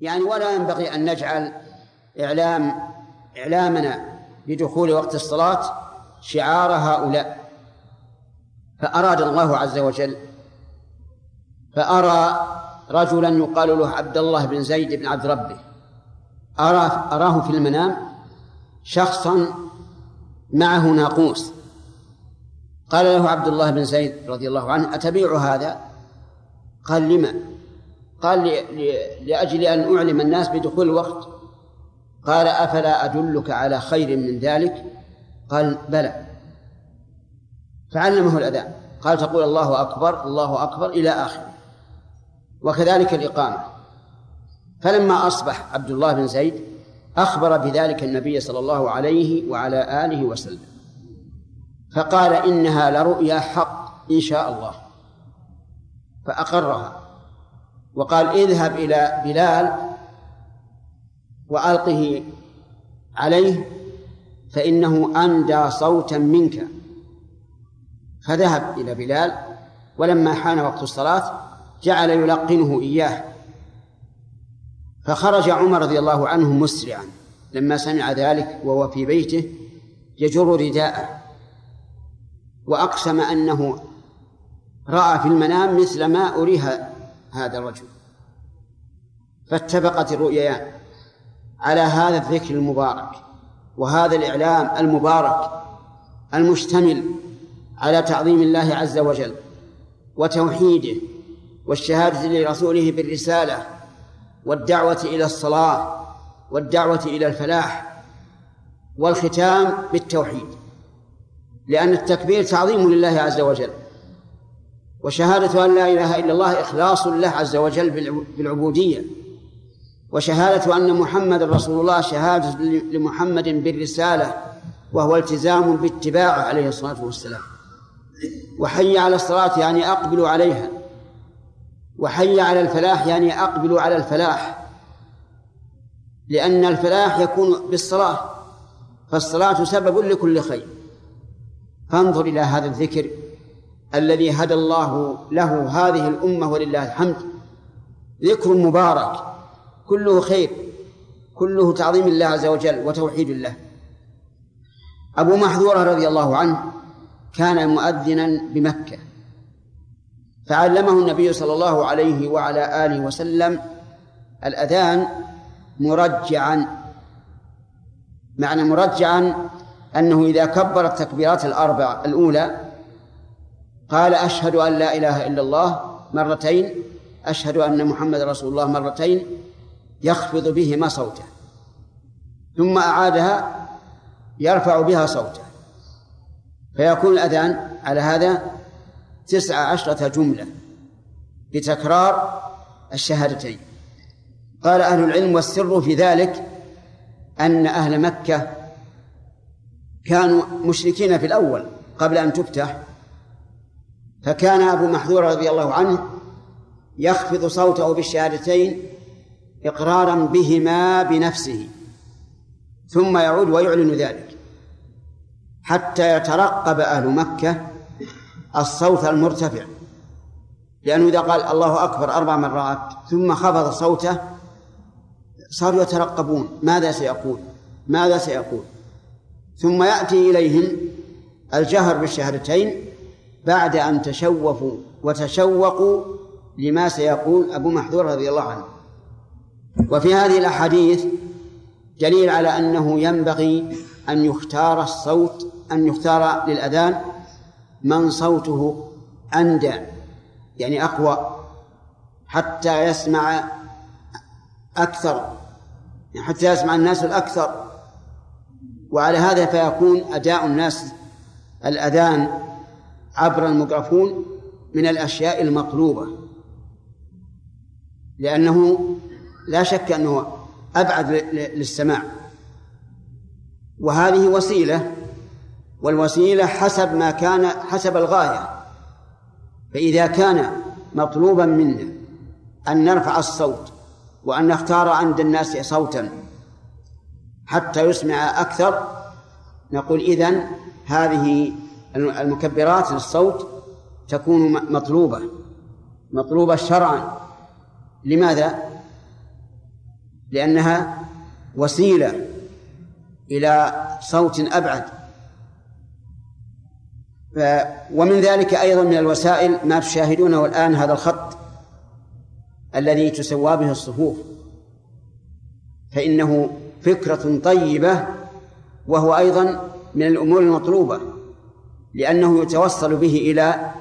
يعني ولا ينبغي أن نجعل إعلام إعلامنا بدخول وقت الصلاة شعار هؤلاء. فأراد الله عز وجل فأرى رجلا يقال له عبد الله بن زيد بن عبد ربه. أراه, أراه في المنام شخصا معه ناقوس. قال له عبد الله بن زيد رضي الله عنه أتبيع هذا؟ قال لما؟ قال لأجل أن أعلم الناس بدخول الوقت. قال أفلا أدلك على خير من ذلك؟ قال بلى. فعلمه الأذان قال تقول الله أكبر الله أكبر إلى آخره. وكذلك الإقامة. فلما أصبح عبد الله بن زيد أخبر بذلك النبي صلى الله عليه وعلى آله وسلم. فقال إنها لرؤيا حق إن شاء الله. فأقرها. وقال اذهب إلى بلال وألقه عليه فإنه أندى صوتا منك. فذهب إلى بلال ولما حان وقت الصلاة جعل يلقنه إياه. فخرج عمر رضي الله عنه مسرعا. لما سمع ذلك وهو في بيته يجر رداءه. وأقسم أنه رأى في المنام مثل ما أريها هذا الرجل. فاتفقت الرؤيان على هذا الذكر المبارك وهذا الإعلام المبارك المشتمل على تعظيم الله عز وجل وتوحيده والشهادة لرسوله بالرسالة والدعوة إلى الصلاة والدعوة إلى الفلاح والختام بالتوحيد. لأن التكبير تعظيم لله عز وجل. وشهادة أن لا إله إلا الله إخلاص له عز وجل بالعبودية. وشهادة أن محمد رسول الله شهادة لمحمد بالرسالة وهو التزام باتباعه عليه الصلاة والسلام. وحي على الصلاة يعني أقبلوا عليها. وحي على الفلاح يعني أقبلوا على الفلاح. لأن الفلاح يكون بالصلاة فالصلاة سبب لكل خير. فانظر إلى هذا الذكر. الذي هدى الله له هذه الأمة ولله الحمد. ذكر مبارك. كله خير. كله تعظيم الله عز وجل وتوحيد الله. أبو محذورة رضي الله عنه كان مؤذنا بمكة. فعلمه النبي صلى الله عليه وعلى آله وسلم الأذان مرجعا. معنى مرجعا أنه إذا كبر التكبيرات الأربع الأولى قال أشهد أن لا إله إلا الله مرتين أشهد أن محمد رسول الله مرتين يخفض بهما صوته ثم أعادها يرفع بها صوته. فيكون الأذان على هذا تسع عشرة جملة بتكرار الشهادتين. قال أهل العلم والسر في ذلك أن أهل مكة كانوا مشركين في الأول قبل أن تفتح فكان أبو محذور رضي الله عنه يخفض صوته بالشهادتين إقرارا بهما بنفسه ثم يعود ويعلن ذلك حتى يترقب أهل مكة الصوت المرتفع لأنه إذا قال الله أكبر أربع مرات ثم خفض صوته صاروا يترقبون ماذا سيقول؟ ماذا سيقول؟ ثم يأتي إليهم الجهر بالشهادتين بعد أن تشوفوا وتشوقوا لما سيقول أبو محذور رضي الله عنه. وفي هذه الأحاديث دليل على أنه ينبغي أن يختار الصوت أن يختار للأذان من صوته أندى يعني أقوى حتى يسمع أكثر يعني حتى يسمع الناس الأكثر. وعلى هذا فيكون أداء الناس الأذان عبر الميكروفون من الأشياء المطلوبة. لأنه لا شك أنه أبعد للسماع. وهذه وسيلة والوسيلة حسب ما كان حسب الغاية. فإذا كان مطلوبا منا أن نرفع الصوت وأن نختار عند الناس صوتا حتى يسمع أكثر نقول إذن هذه المكبرات للصوت تكون مطلوبة. مطلوبة شرعا. لماذا؟ لأنها وسيلة إلى صوت أبعد. ومن ذلك أيضا من الوسائل ما تشاهدونه الآن هذا الخط الذي تسوى به الصفوف. فإنه فكرة طيبة وهو أيضا من الأمور المطلوبة. لأنه يتوصل به إلى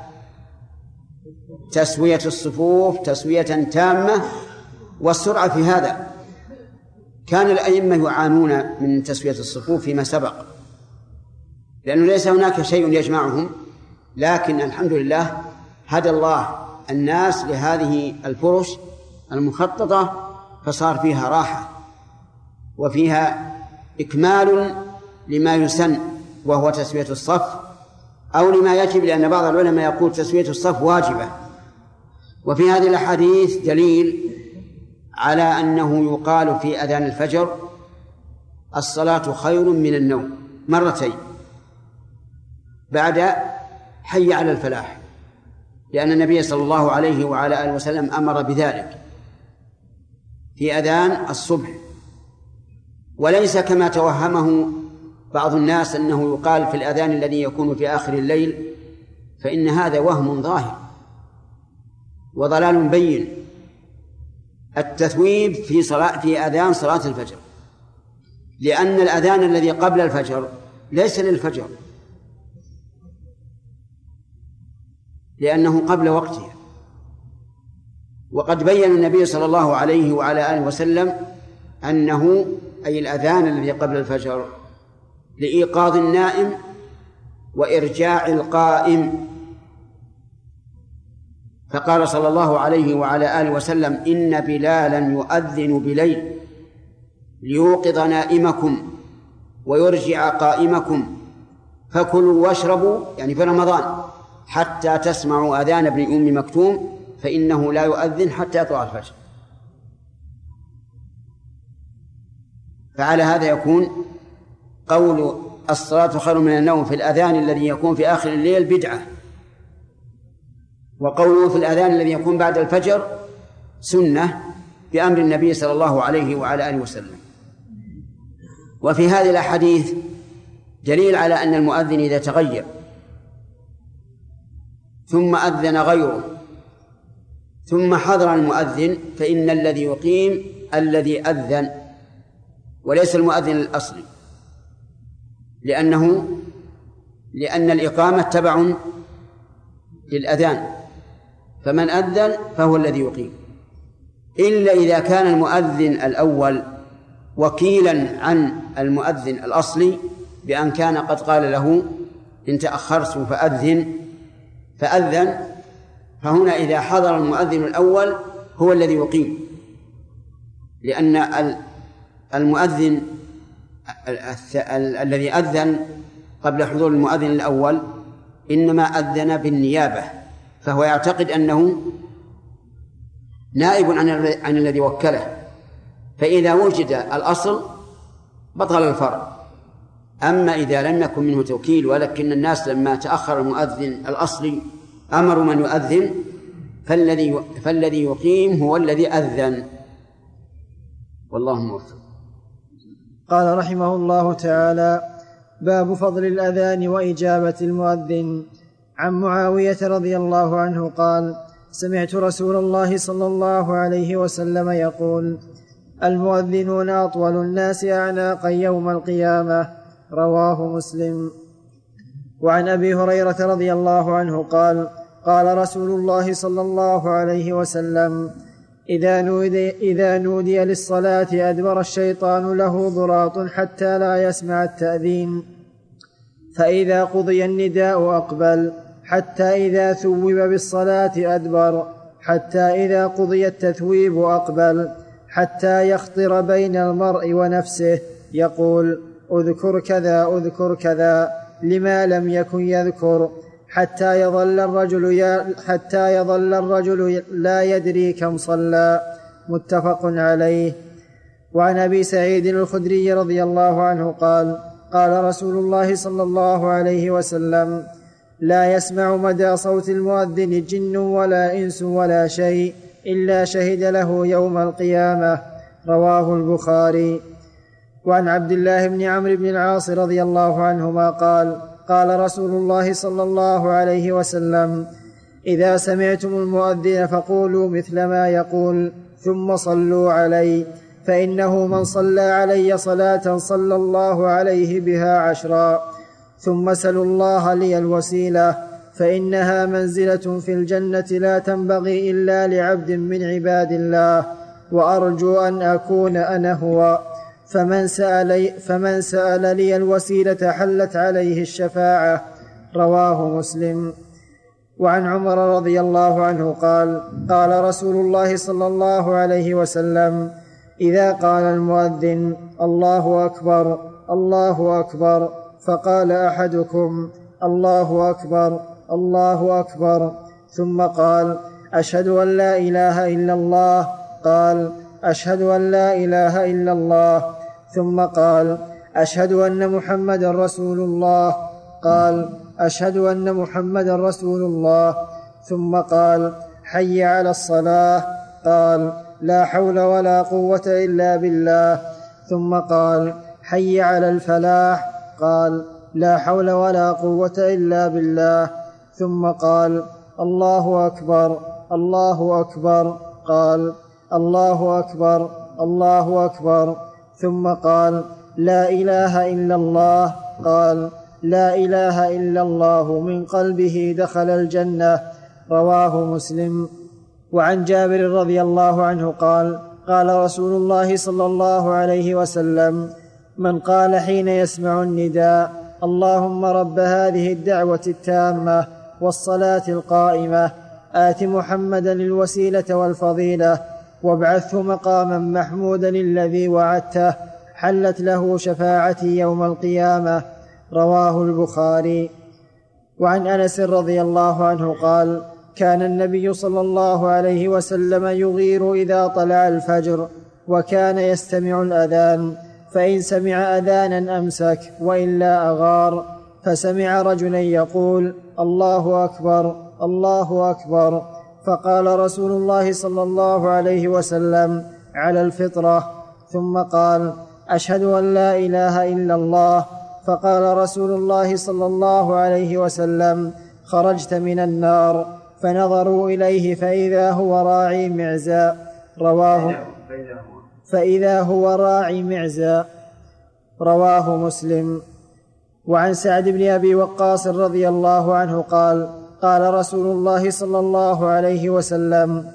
تسوية الصفوف تسوية تامة والسرعة في هذا. كان الأئمة يعانون من تسوية الصفوف فيما سبق لأنه ليس هناك شيء يجمعهم لكن الحمد لله هدى الله الناس لهذه الفرش المخططة فصار فيها راحة وفيها إكمال لما يسن وهو تسوية الصف أو لما يجب لأن بعض العلماء يقول تسوية الصف واجبة. وفي هذه الأحاديث دليل على أنه يقال في أذان الفجر الصلاة خير من النوم مرتين بعد حي على الفلاح لأن النبي صلى الله عليه وعلى آله وسلم أمر بذلك في أذان الصبح. وليس كما توهمه بعض الناس أنه يقال في الأذان الذي يكون في آخر الليل فإن هذا وهم ظاهر وضلال بين التثويب في صلاة في أذان صلاة الفجر. لأن الأذان الذي قبل الفجر ليس للفجر لأنه قبل وقتها وقد بين النبي صلى الله عليه وعلى آله وسلم أنه أي الأذان الذي قبل الفجر لإيقاظ النائم وإرجاع القائم. فقال صلى الله عليه وعلى آله وسلم إن بلالا يؤذن بليل ليوقظ نائمكم ويرجع قائمكم. فكلوا واشربوا يعني في رمضان حتى تسمعوا أذان ابن أم مكتوم فإنه لا يؤذن حتى يطلع الفجر. فعلى هذا يكون قول الصلاة خير من النوم في الأذان الذي يكون في آخر الليل بدعة. وقوله في الأذان الذي يكون بعد الفجر سنة بأمر النبي صلى الله عليه وعلى آله وسلم. وفي هذه الأحاديث دليل على أن المؤذن إذا تغير ثم أذن غيره ثم حضر المؤذن فإن الذي يقيم الذي أذن وليس المؤذن الأصلي. لأنه لأن الإقامة تبع للأذان فمن أذن فهو الذي يقيم. إلا إذا كان المؤذن الأول وكيلا عن المؤذن الأصلي بأن كان قد قال له إن تأخرت فأذن فأذن فهنا إذا حضر المؤذن الأول هو الذي يقيم. لأن المؤذن الذي أذن قبل حضور المؤذن الأول إنما أذن بالنيابة فهو يعتقد أنه نائب عن عن الذي وكله. فإذا وجد الأصل بطل الفرع أما إذا لم يكن منه توكيل ولكن الناس لما تأخر المؤذن الأصلي أمروا من يؤذن فالذي فالذي يقيم هو الذي أذن. والله موفق. قال رحمه الله تعالى باب فضل الأذان وإجابة المؤذن. عن معاوية رضي الله عنه قال سمعت رسول الله صلى الله عليه وسلم يقول المؤذنون أطول الناس أعناقا يوم القيامة. رواه مسلم. وعن أبي هريرة رضي الله عنه قال قال رسول الله صلى الله عليه وسلم إذا نودي, إذا نودي للصلاة أدبر الشيطان له ضراط حتى لا يسمع التأذين. فإذا قضي النداء أقبل حتى إذا ثوب بالصلاة أدبر حتى إذا قضي التثويب أقبل حتى يخطر بين المرء ونفسه يقول أذكر كذا أذكر كذا لما لم يكن يذكر. حتى يظل الرجل حتى يظل الرجل لا يدري كم صلى. متفق عليه. وعن أبي سعيد الخدري رضي الله عنه قال قال رسول الله صلى الله عليه وسلم لا يسمع مدى صوت المؤذن جن ولا إنس ولا شيء إلا شهد له يوم القيامة. رواه البخاري. وعن عبد الله بن عمرو بن العاص رضي الله عنهما قال قال رسول الله صلى الله عليه وسلم إذا سمعتم المؤذن فقولوا مثل ما يقول ثم صلوا علي فإنه من صلى علي صلاة صلى الله عليه بها عشرا ثم سلوا الله لي الوسيلة فإنها منزلة في الجنة لا تنبغي إلا لعبد من عباد الله وأرجو أن أكون أنا هو. فمن سأل, فمن سأل لي الوسيلة حلت عليه الشفاعة رواه مسلم. وعن عمر رضي الله عنه قال قال رسول الله صلى الله عليه وسلم إذا قال المؤذن الله أكبر الله أكبر فقال أحدكم الله أكبر الله أكبر. ثم قال أشهد أن لا إله إلا الله. قال أشهد أن لا إله إلا الله. ثم قال أشهد أن محمدا رسول الله. قال أشهد أن محمدا رسول الله. ثم قال حي على الصلاة. قال لا حول ولا قوة إلا بالله. ثم قال حي على الفلاح. قال لا حول ولا قوة إلا بالله. ثم قال الله أكبر الله أكبر. قال الله أكبر الله أكبر. ثم قال لا إله إلا الله. قال لا إله إلا الله من قلبه دخل الجنة. رواه مسلم. وعن جابر رضي الله عنه قال قال رسول الله صلى الله عليه وسلم من قال حين يسمع النداء اللهم رب هذه الدعوة التامة والصلاة القائمة آت محمدا الوسيله والفضيلة وابعثه مقاما محمودا الذي وعدته حلت له شفاعتي يوم القيامة. رواه البخاري. وعن أنس رضي الله عنه قال كان النبي صلى الله عليه وسلم يغير إذا طلع الفجر وكان يستمع الأذان فإن سمع أذانا أمسك وإلا أغار. فسمع رجلا يقول الله أكبر الله أكبر. فقال رسول الله صلى الله عليه وسلم على الفطرة ثم قال أشهد أن لا إله إلا الله. فقال رسول الله صلى الله عليه وسلم خرجت من النار فنظروا إليه فإذا هو راعي معزى رواه فإذا هو راعي معزى رواه مسلم. وعن سعد بن أبي وقاص رضي الله عنه قال قال رسول الله صلى الله عليه وسلم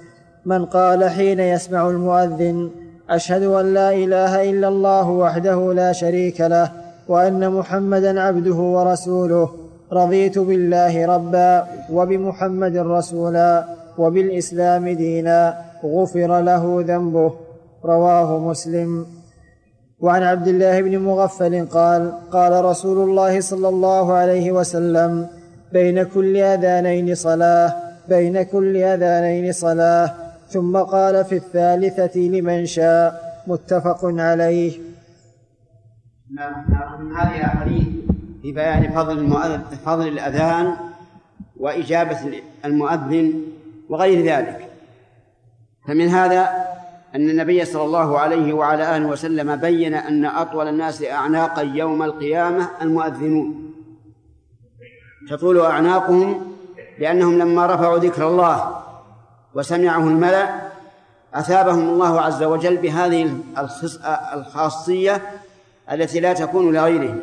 من قال حين يسمع المؤذن أشهد أن لا إله إلا الله وحده لا شريك له وأن محمدا عبده ورسوله رضيت بالله ربا وبمحمد رسولا وبالإسلام دينا غفر له ذنبه. رواه مسلم. وعن عبد الله بن مغفل قال قال رسول الله صلى الله عليه وسلم بين كل آذانين صلاة بين كل آذانين صلاة. ثم قال في الثالثة لمن شاء متفق عليه. نعم من هذه الأحاديث في بيان فضل فضل الأذان وإجابة المؤذن وغير ذلك. فمن هذا أن النبي صلى الله عليه وعلى آله وسلم بين أن أطول الناس أعناقا يوم القيامة المؤذنون. تطول أعناقهم لأنهم لما رفعوا ذكر الله وسمعه الملأ أثابهم الله عز وجل بهذه الخاصية التي لا تكون لغيرهم.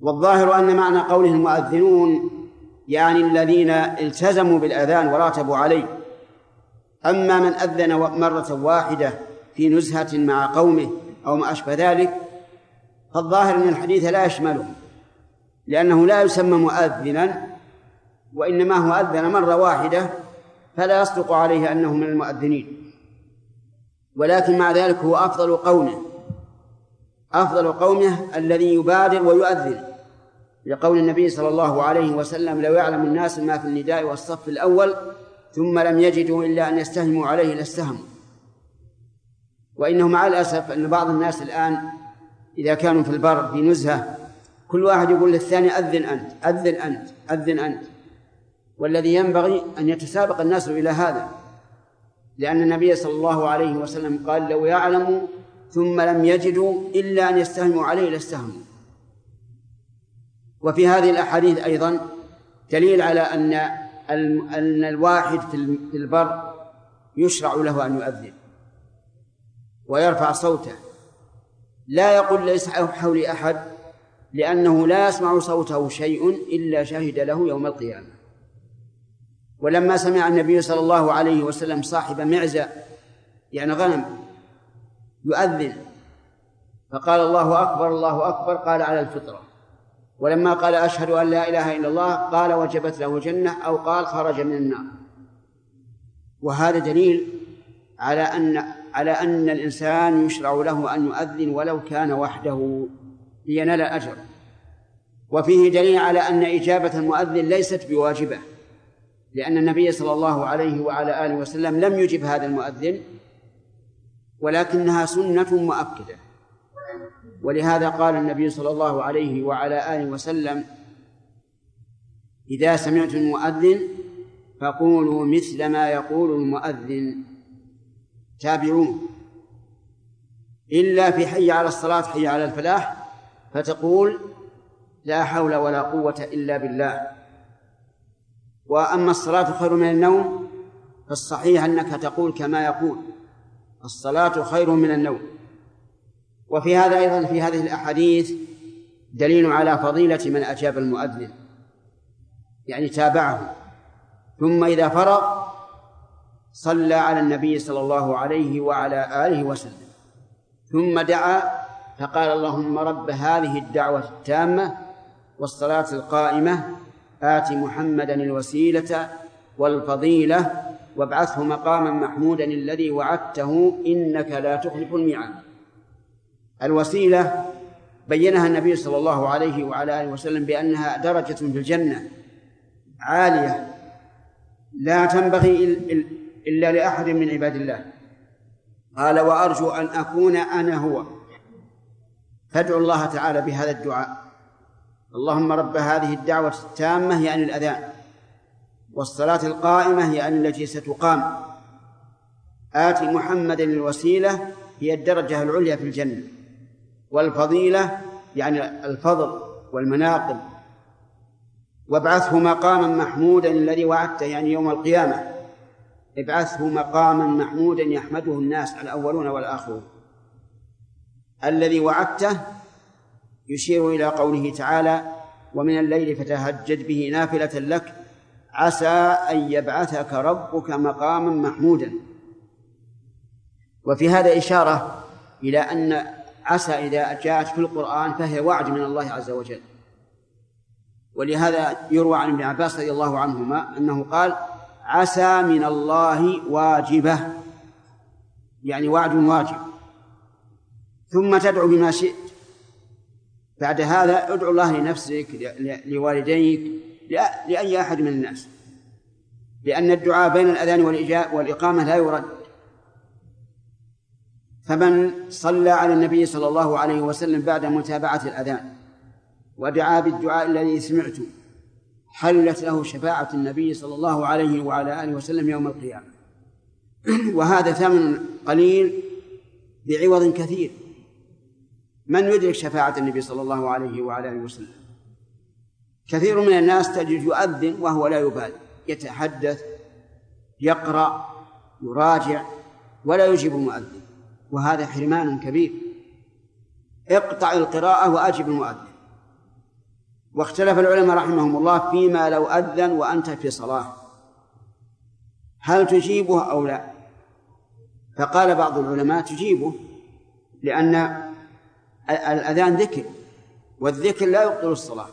والظاهر أن معنى قوله المؤذنون يعني الذين التزموا بالأذان وراتبوا عليه. أما من أذن مرة واحدة في نزهة مع قومه أو ما أشبه ذلك فالظاهر أن الحديث لا يشمله. لأنه لا يسمى مؤذنا وإنما هو أذن مرة واحدة فلا يصدق عليه أنه من المؤذنين. ولكن مع ذلك هو أفضل قومه أفضل قومه الذي يبادر ويؤذن. لقول النبي صلى الله عليه وسلم لو يعلم الناس ما في النداء والصف الأول ثم لم يجدوا إلا أن يستهموا عليه لاستهموا. وإنه مع الأسف أن بعض الناس الآن إذا كانوا في البر في نزهة كل واحد يقول للثاني أذن أنت أذن أنت أذن أنت. والذي ينبغي أن يتسابق الناس إلى هذا. لأن النبي صلى الله عليه وسلم قال لو يعلموا ثم لم يجدوا إلا أن يستهموا عليه لاستهموا. وفي هذه الأحاديث أيضا دليل على أن أن الواحد في البر يشرع له أن يؤذن ويرفع صوته. لا يقول ليس حولي أحد لأنه لا يسمع صوته شيء إلا شهد له يوم القيامة. ولما سمع النبي صلى الله عليه وسلم صاحب معزة يعني غنم يؤذن فقال الله أكبر الله أكبر قال على الفطرة. ولما قال أشهد أن لا إله إلا الله قال وجبت له جنة أو قال خرج من النار. وهذا دليل على أن على أن الإنسان يشرع له أن يؤذن ولو كان وحده لينال الأجر وفيه دليل على أن إجابة المؤذن ليست بواجبة لأن النبي صلى الله عليه وعلى آله وسلم لم يجب هذا المؤذن ولكنها سنة مؤكدة. ولهذا قال النبي صلى الله عليه وعلى آله وسلم إذا سمعتم المؤذن فقولوا مثل ما يقول المؤذن تابعوه. إلا في حي على الصلاة حي على الفلاح فتقول لا حول ولا قوة إلا بالله. وأما الصلاة خير من النوم فالصحيح أنك تقول كما يقول الصلاة خير من النوم. وفي هذا أيضا في هذه الأحاديث دليل على فضيلة من أجاب المؤذن. يعني تابعه. ثم إذا فرغ صلى على النبي صلى الله عليه وعلى آله وسلم. ثم دعا فقال اللهم رب هذه الدعوة التامة والصلاة القائمة آت محمدا الوسيلة والفضيلة وابعثه مقاما محمودا الذي وعدته إنك لا تخلف الميعاد. الوسيلة بينها النبي صلى الله عليه وعلى آله وسلم بأنها درجة في الجنة عالية لا تنبغي إلا لأحد من عباد الله. قال وأرجو أن أكون أنا هو. فادعوا الله تعالى بهذا الدعاء. اللهم رب هذه الدعوة التامة يعني الأذان. والصلاة القائمة يعني التي ستقام آت محمدا الوسيلة هي الدرجة العليا في الجنة. والفضيلة يعني الفضل والمناقب. وابعثه مقاما محمودا الذي وعدته يعني يوم القيامة. ابعثه مقاما محمودا يحمده الناس الأولون والآخرون. الذي وعدته يشير إلى قوله تعالى ومن الليل فتهجد به نافلة لك عسى أن يبعثك ربك مقاما محمودا. وفي هذا إشارة إلى أن عسى إذا جاءت في القرآن فهي وعد من الله عز وجل. ولهذا يروى عن ابن عباس رضي الله عنهما أنه قال عسى من الله واجبة. يعني وعد واجب. ثم تدعو بما شئت بعد هذا ادعو الله لنفسك لوالديك لأي أحد من الناس. لأن الدعاء بين الأذان والإقامة لا يرد. فمن صلى على النبي صلى الله عليه وسلم بعد متابعة الأذان ودعا بالدعاء الذي سمعته حلت له شفاعة النبي صلى الله عليه وعلى آله وسلم يوم القيامة. وهذا ثمن قليل بعوض كثير. من يدرك شفاعة النبي صلى الله عليه وعلى آله وسلم؟ كثير من الناس تجد يؤذن وهو لا يبالي يتحدث يقرأ يراجع ولا يجيب المؤذن وهذا حرمان كبير. اقطع القراءة وأجب المؤذن. واختلف العلماء رحمهم الله فيما لو أذن وأنت في صلاة. هل تجيبه أو لا؟ فقال بعض العلماء تجيبه لأن الأذان ذكر والذكر لا يبطل الصلاة.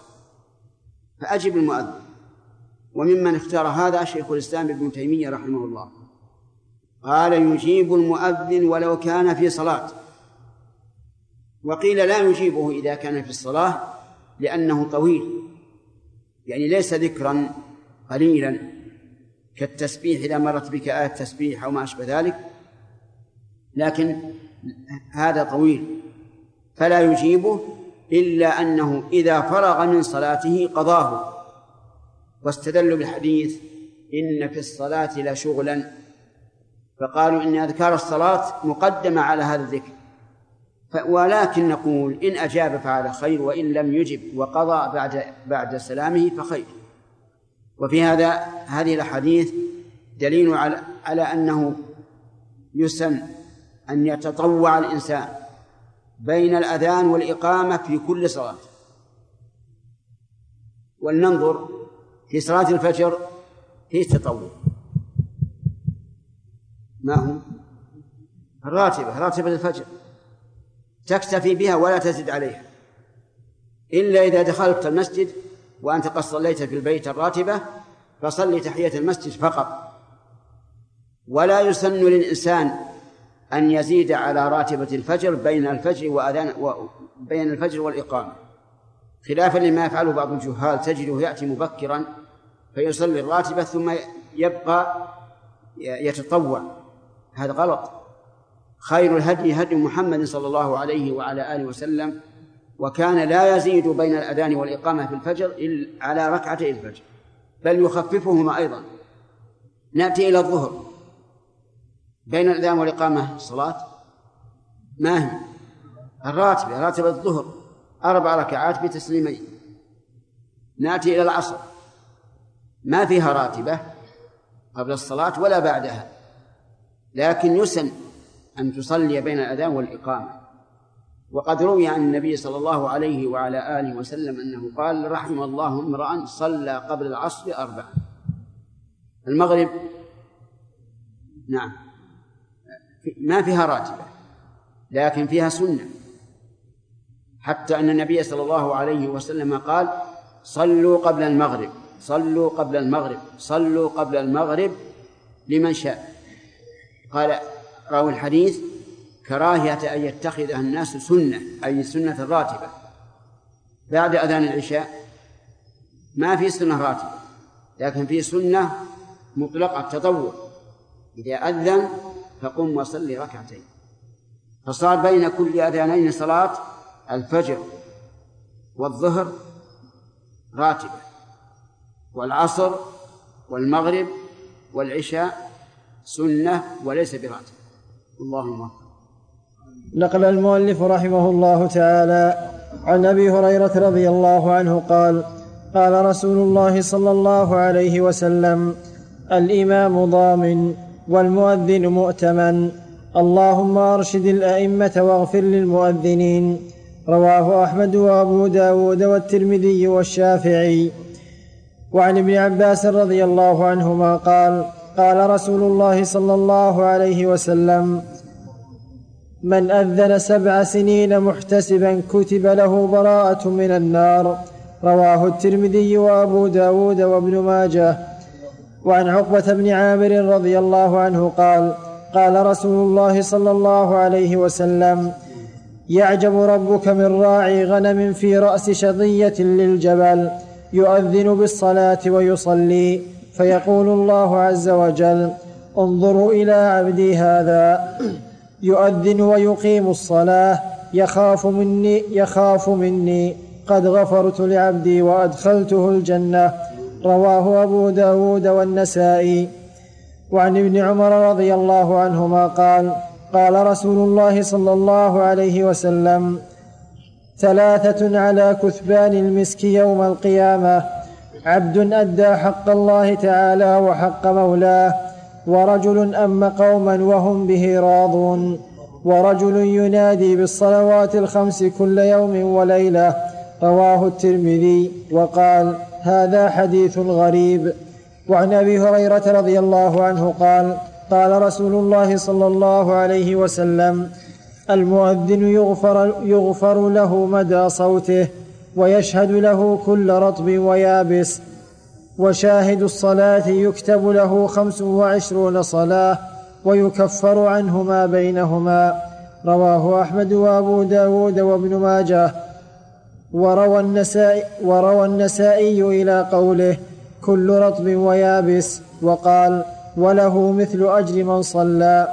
فأجب المؤذن. وممن اختار هذا شيخ الإسلام ابن تيمية رحمه الله. قال يجيب المؤذن ولو كان في صلاة. وقيل لا يجيبه إذا كان في الصلاة لأنه طويل. يعني ليس ذكرا قليلا. كالتسبيح إذا مرت بك آية تسبيح أو ما أشبه ذلك. لكن هذا طويل. فلا يجيبه إلا أنه إذا فرغ من صلاته قضاه. واستدلوا بالحديث إن في الصلاة لشغلا فقالوا إن أذكار الصلاة مقدمة على هذا الذكر. ولكن نقول إن أجاب فعل خير وإن لم يجب وقضى بعد بعد سلامه فخير. وفي هذا هذه الأحاديث دليل على على أنه يسن أن يتطوع الإنسان. بين الأذان والإقامة في كل صلاة. ولننظر في صلاة الفجر في تطوع ما هو الراتبة راتبة الفجر. تكتفي بها ولا تزد عليها. إلا إذا دخلت المسجد وأنت قد صليت في البيت الراتبة فصلي تحية المسجد فقط. ولا يسن للإنسان أن يزيد على راتبة الفجر بين الفجر وأذان بين الفجر والإقامة. خلافا لما يفعله بعض الجهال تجده يأتي مبكرا فيصلي الراتبة ثم يبقى يتطوع. هذا غلط. خير الهدي هدي محمد صلى الله عليه وعلى آله وسلم وكان لا يزيد بين الأذان والإقامة في الفجر إلا على ركعتي الفجر بل يخففهما أيضا. نأتي إلى الظهر. بين الأذان والإقامة الصلاة ما هي؟ الراتبة راتبة الظهر أربع ركعات بتسليمين نأتي إلى العصر. ما فيها راتبة قبل الصلاة ولا بعدها. لكن يسن أن تصلي بين الأذان والإقامة. وقد روي عن النبي صلى الله عليه وعلى آله وسلم أنه قال رحم الله امرأ صلى قبل العصر أربعا المغرب؟ نعم. ما فيها راتبة لكن فيها سنة. حتى أن النبي صلى الله عليه وسلم قال صلوا قبل المغرب صلوا قبل المغرب صلوا قبل المغرب لمن شاء. قال راوي الحديث كراهية أن يتخذها الناس سنة أي سنة راتبة بعد أذان العشاء ما في سنة راتبة لكن في سنة مطلقة تطوع. إذا أذن فقم وصلي ركعتين فصار بين كل أذانين صلاة الفجر والظهر راتبة والعصر والمغرب والعشاء سنة وليس براتب. اللهم نقل المؤلف رحمه الله تعالى عن أبي هريرة رضي الله عنه قال قال رسول الله صلى الله عليه وسلم الإمام ضامن. والمؤذن مؤتمن. اللهم أرشد الأئمة واغفر للمؤذنين. رواه أحمد وأبو داود والترمذي والشافعي. وعن ابن عباس رضي الله عنهما قال قال رسول الله صلى الله عليه وسلم من أذن سبع سنين محتسبا كتب له براءة من النار رواه الترمذي وأبو داود وابن ماجه. وعن عقبة بن عامر رضي الله عنه قال قال رسول الله صلى الله عليه وسلم يعجب ربك من راعي غنم في رأس شظية للجبل يؤذن بالصلاة ويصلي فيقول الله عز وجل انظروا إلى عبدي هذا يؤذن ويقيم الصلاة يخاف مني يخاف مني قد غفرت لعبدي وأدخلته الجنة. رواه أبو داود والنسائي. وعن ابن عمر رضي الله عنهما قال قال رسول الله صلى الله عليه وسلم ثلاثة على كثبان المسك يوم القيامة عبد أدى حق الله تعالى وحق مولاه ورجل أم قوما وهم به راضون ورجل ينادي بالصلوات الخمس كل يوم وليلة رواه الترمذي وقال هذا حديث غريب. وعن أبي هريرة رضي الله عنه قال قال رسول الله صلى الله عليه وسلم المؤذن يغفر, يغفر له مدى صوته ويشهد له كل رطب ويابس وشاهد الصلاة يكتب له خمس وعشرون صلاة ويكفر عنه ما بينهما. رواه أحمد وأبو داود وابن ماجه. وروى النسائي, وروى النسائي إلى قوله كل رطب ويابس وقال وله مثل أجر من صلى.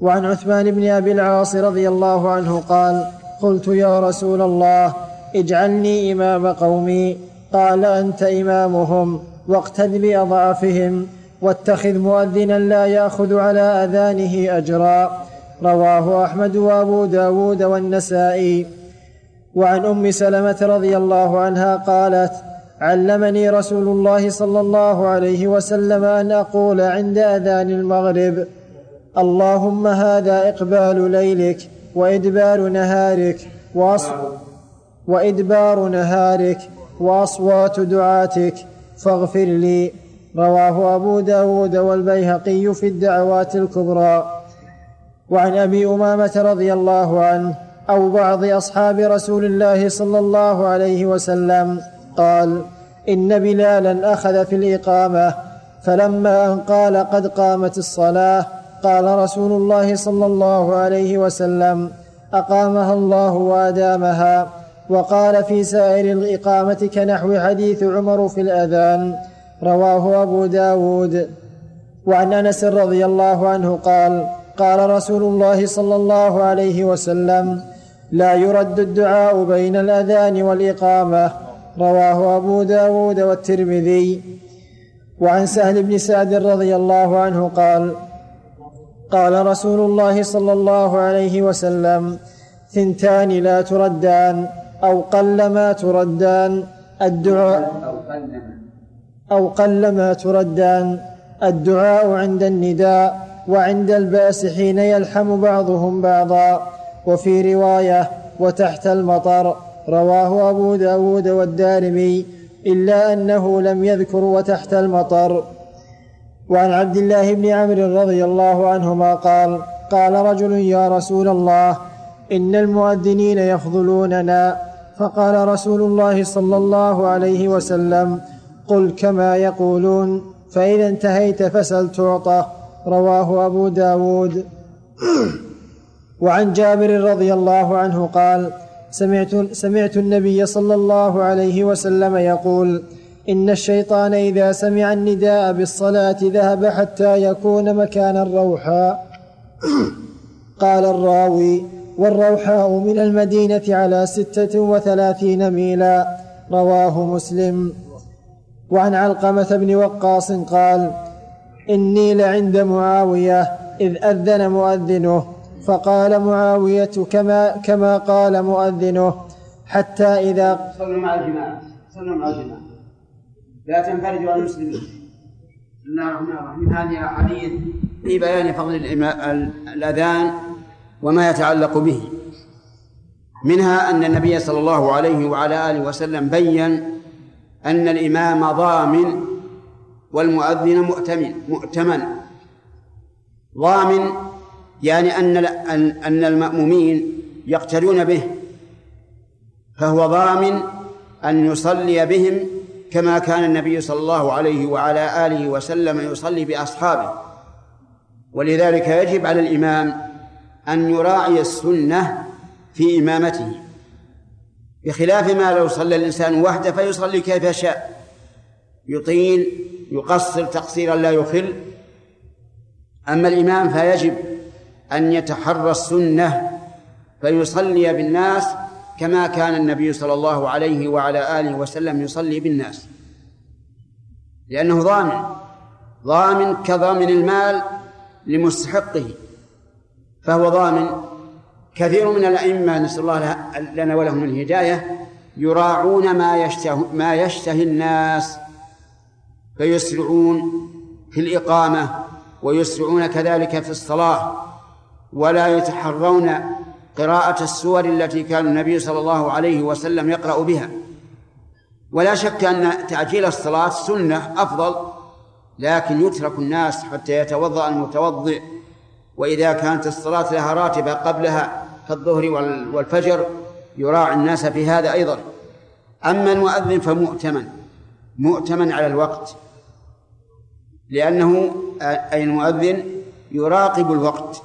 وعن عثمان بن أبي العاص رضي الله عنه قال قلت يا رسول الله اجعلني إمام قومي قال أنت إمامهم واقتد بأضعفهم واتخذ مؤذنا لا يأخذ على أذانه أجرا. رواه أحمد وأبو داود والنسائي. وعن أم سلمة رضي الله عنها قالت علمني رسول الله صلى الله عليه وسلم أن أقول عند أذان المغرب اللهم هذا إقبال ليلك وإدبار نهارك وأص... وإدبار نهارك وأصوات دعاتك فاغفر لي. رواه أبو داود والبيهقي في الدعوات الكبرى. وعن أبي أمامة رضي الله عنه أو بعض أصحاب رسول الله صلى الله عليه وسلم قال إن بلالا أخذ في الإقامة فلما أن قال قد قامت الصلاة قال رسول الله صلى الله عليه وسلم أقامها الله وأدامها. وقال في سائر الإقامة كنحو حديث عمر في الأذان رواه أبو داود. وعن أنس رضي الله عنه قال قال رسول الله صلى الله عليه وسلم لا يرد الدعاء بين الأذان والإقامة. رواه أبو داود والترمذي. وعن سهل بن سعد رضي الله عنه قال قال رسول الله صلى الله عليه وسلم ثنتان لا تردان أو قل ما تردان الدعاء أو قل ما تردان الدعاء عند النداء وعند الباس حين يلحم بعضهم بعضا. وفي رواية وتحت المطر رواه أبو داود والدارمي إلا أنه لم يذكر وتحت المطر وعن عبد الله بن عمرو رضي الله عنهما قال قال رجل يا رسول الله إن المؤذنين يفضلوننا فقال رسول الله صلى الله عليه وسلم قل كما يقولون فإذا انتهيت فسل تعطى رواه أبو داود. وعن جابر رضي الله عنه قال سمعت, سمعت النبي صلى الله عليه وسلم يقول إن الشيطان إذا سمع النداء بالصلاة ذهب حتى يكون مكان الروحاء قال الراوي والروحاء من المدينة على ستة وثلاثين ميلا. رواه مسلم. وعن علقمة بن وقاص قال إني لعند معاوية إذ أذن مؤذنه. فقال معاوية كما كما قال مؤذنه حتى إذا صلوا مع الجماعة صلوا مع الجماعة. لا تنفردوا عن المسلمين. بسم الله الرحمن الرحيم هذه أحاديث في بيان فضل الأذان وما يتعلق به. منها أن النبي صلى الله عليه وعلى آله وسلم بين أن الإمام ضامن والمؤذن مؤتمن مؤتمن. ضامن يعني أن أن المأمومين يقتدون به فهو ضامن أن يصلي بهم كما كان النبي صلى الله عليه وعلى آله وسلم يصلي بأصحابه. ولذلك يجب على الإمام أن يراعي السنة في إمامته بخلاف ما لو صلى الإنسان وحده فيصلي كيف شاء يطيل يقصر تقصيرا لا يخل. أما الإمام فيجب أن يتحرى السنة فيصلي بالناس كما كان النبي صلى الله عليه وعلى آله وسلم يصلي بالناس. لأنه ضامن ضامن كضامن المال لمستحقه فهو ضامن. كثير من الأئمة نسأل الله لنا ولهم الهداية يراعون ما يشتهي ما يشتهي الناس فيسرعون في الإقامة ويسرعون كذلك في الصلاة. ولا يتحرون قراءة السور التي كان النبي صلى الله عليه وسلم يقرأ بها. ولا شك أن تعجيل الصلاة سنة أفضل لكن يترك الناس حتى يتوضأ المتوضئ. وإذا كانت الصلاة لها راتبة قبلها كالظهر والفجر يراعي الناس في هذا أيضا. أما المؤذن فمؤتمن مؤتمن على الوقت. لأنه أي المؤذن يراقب الوقت.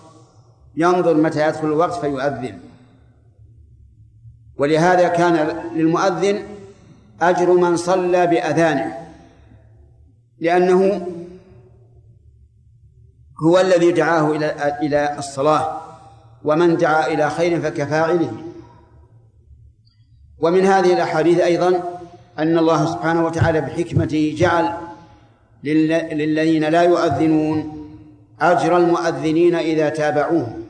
ينظر متى يدخل الوقت فيؤذن. ولهذا كان للمؤذن أجر من صلى بأذانه لأنه هو الذي دعاه إلى إلى الصلاة ومن دعا إلى خير فكفاعله ومن هذه الأحاديث أيضا أن الله سبحانه وتعالى بحكمته جعل للذين لا يؤذنون أجر المؤذنين إذا تابعوه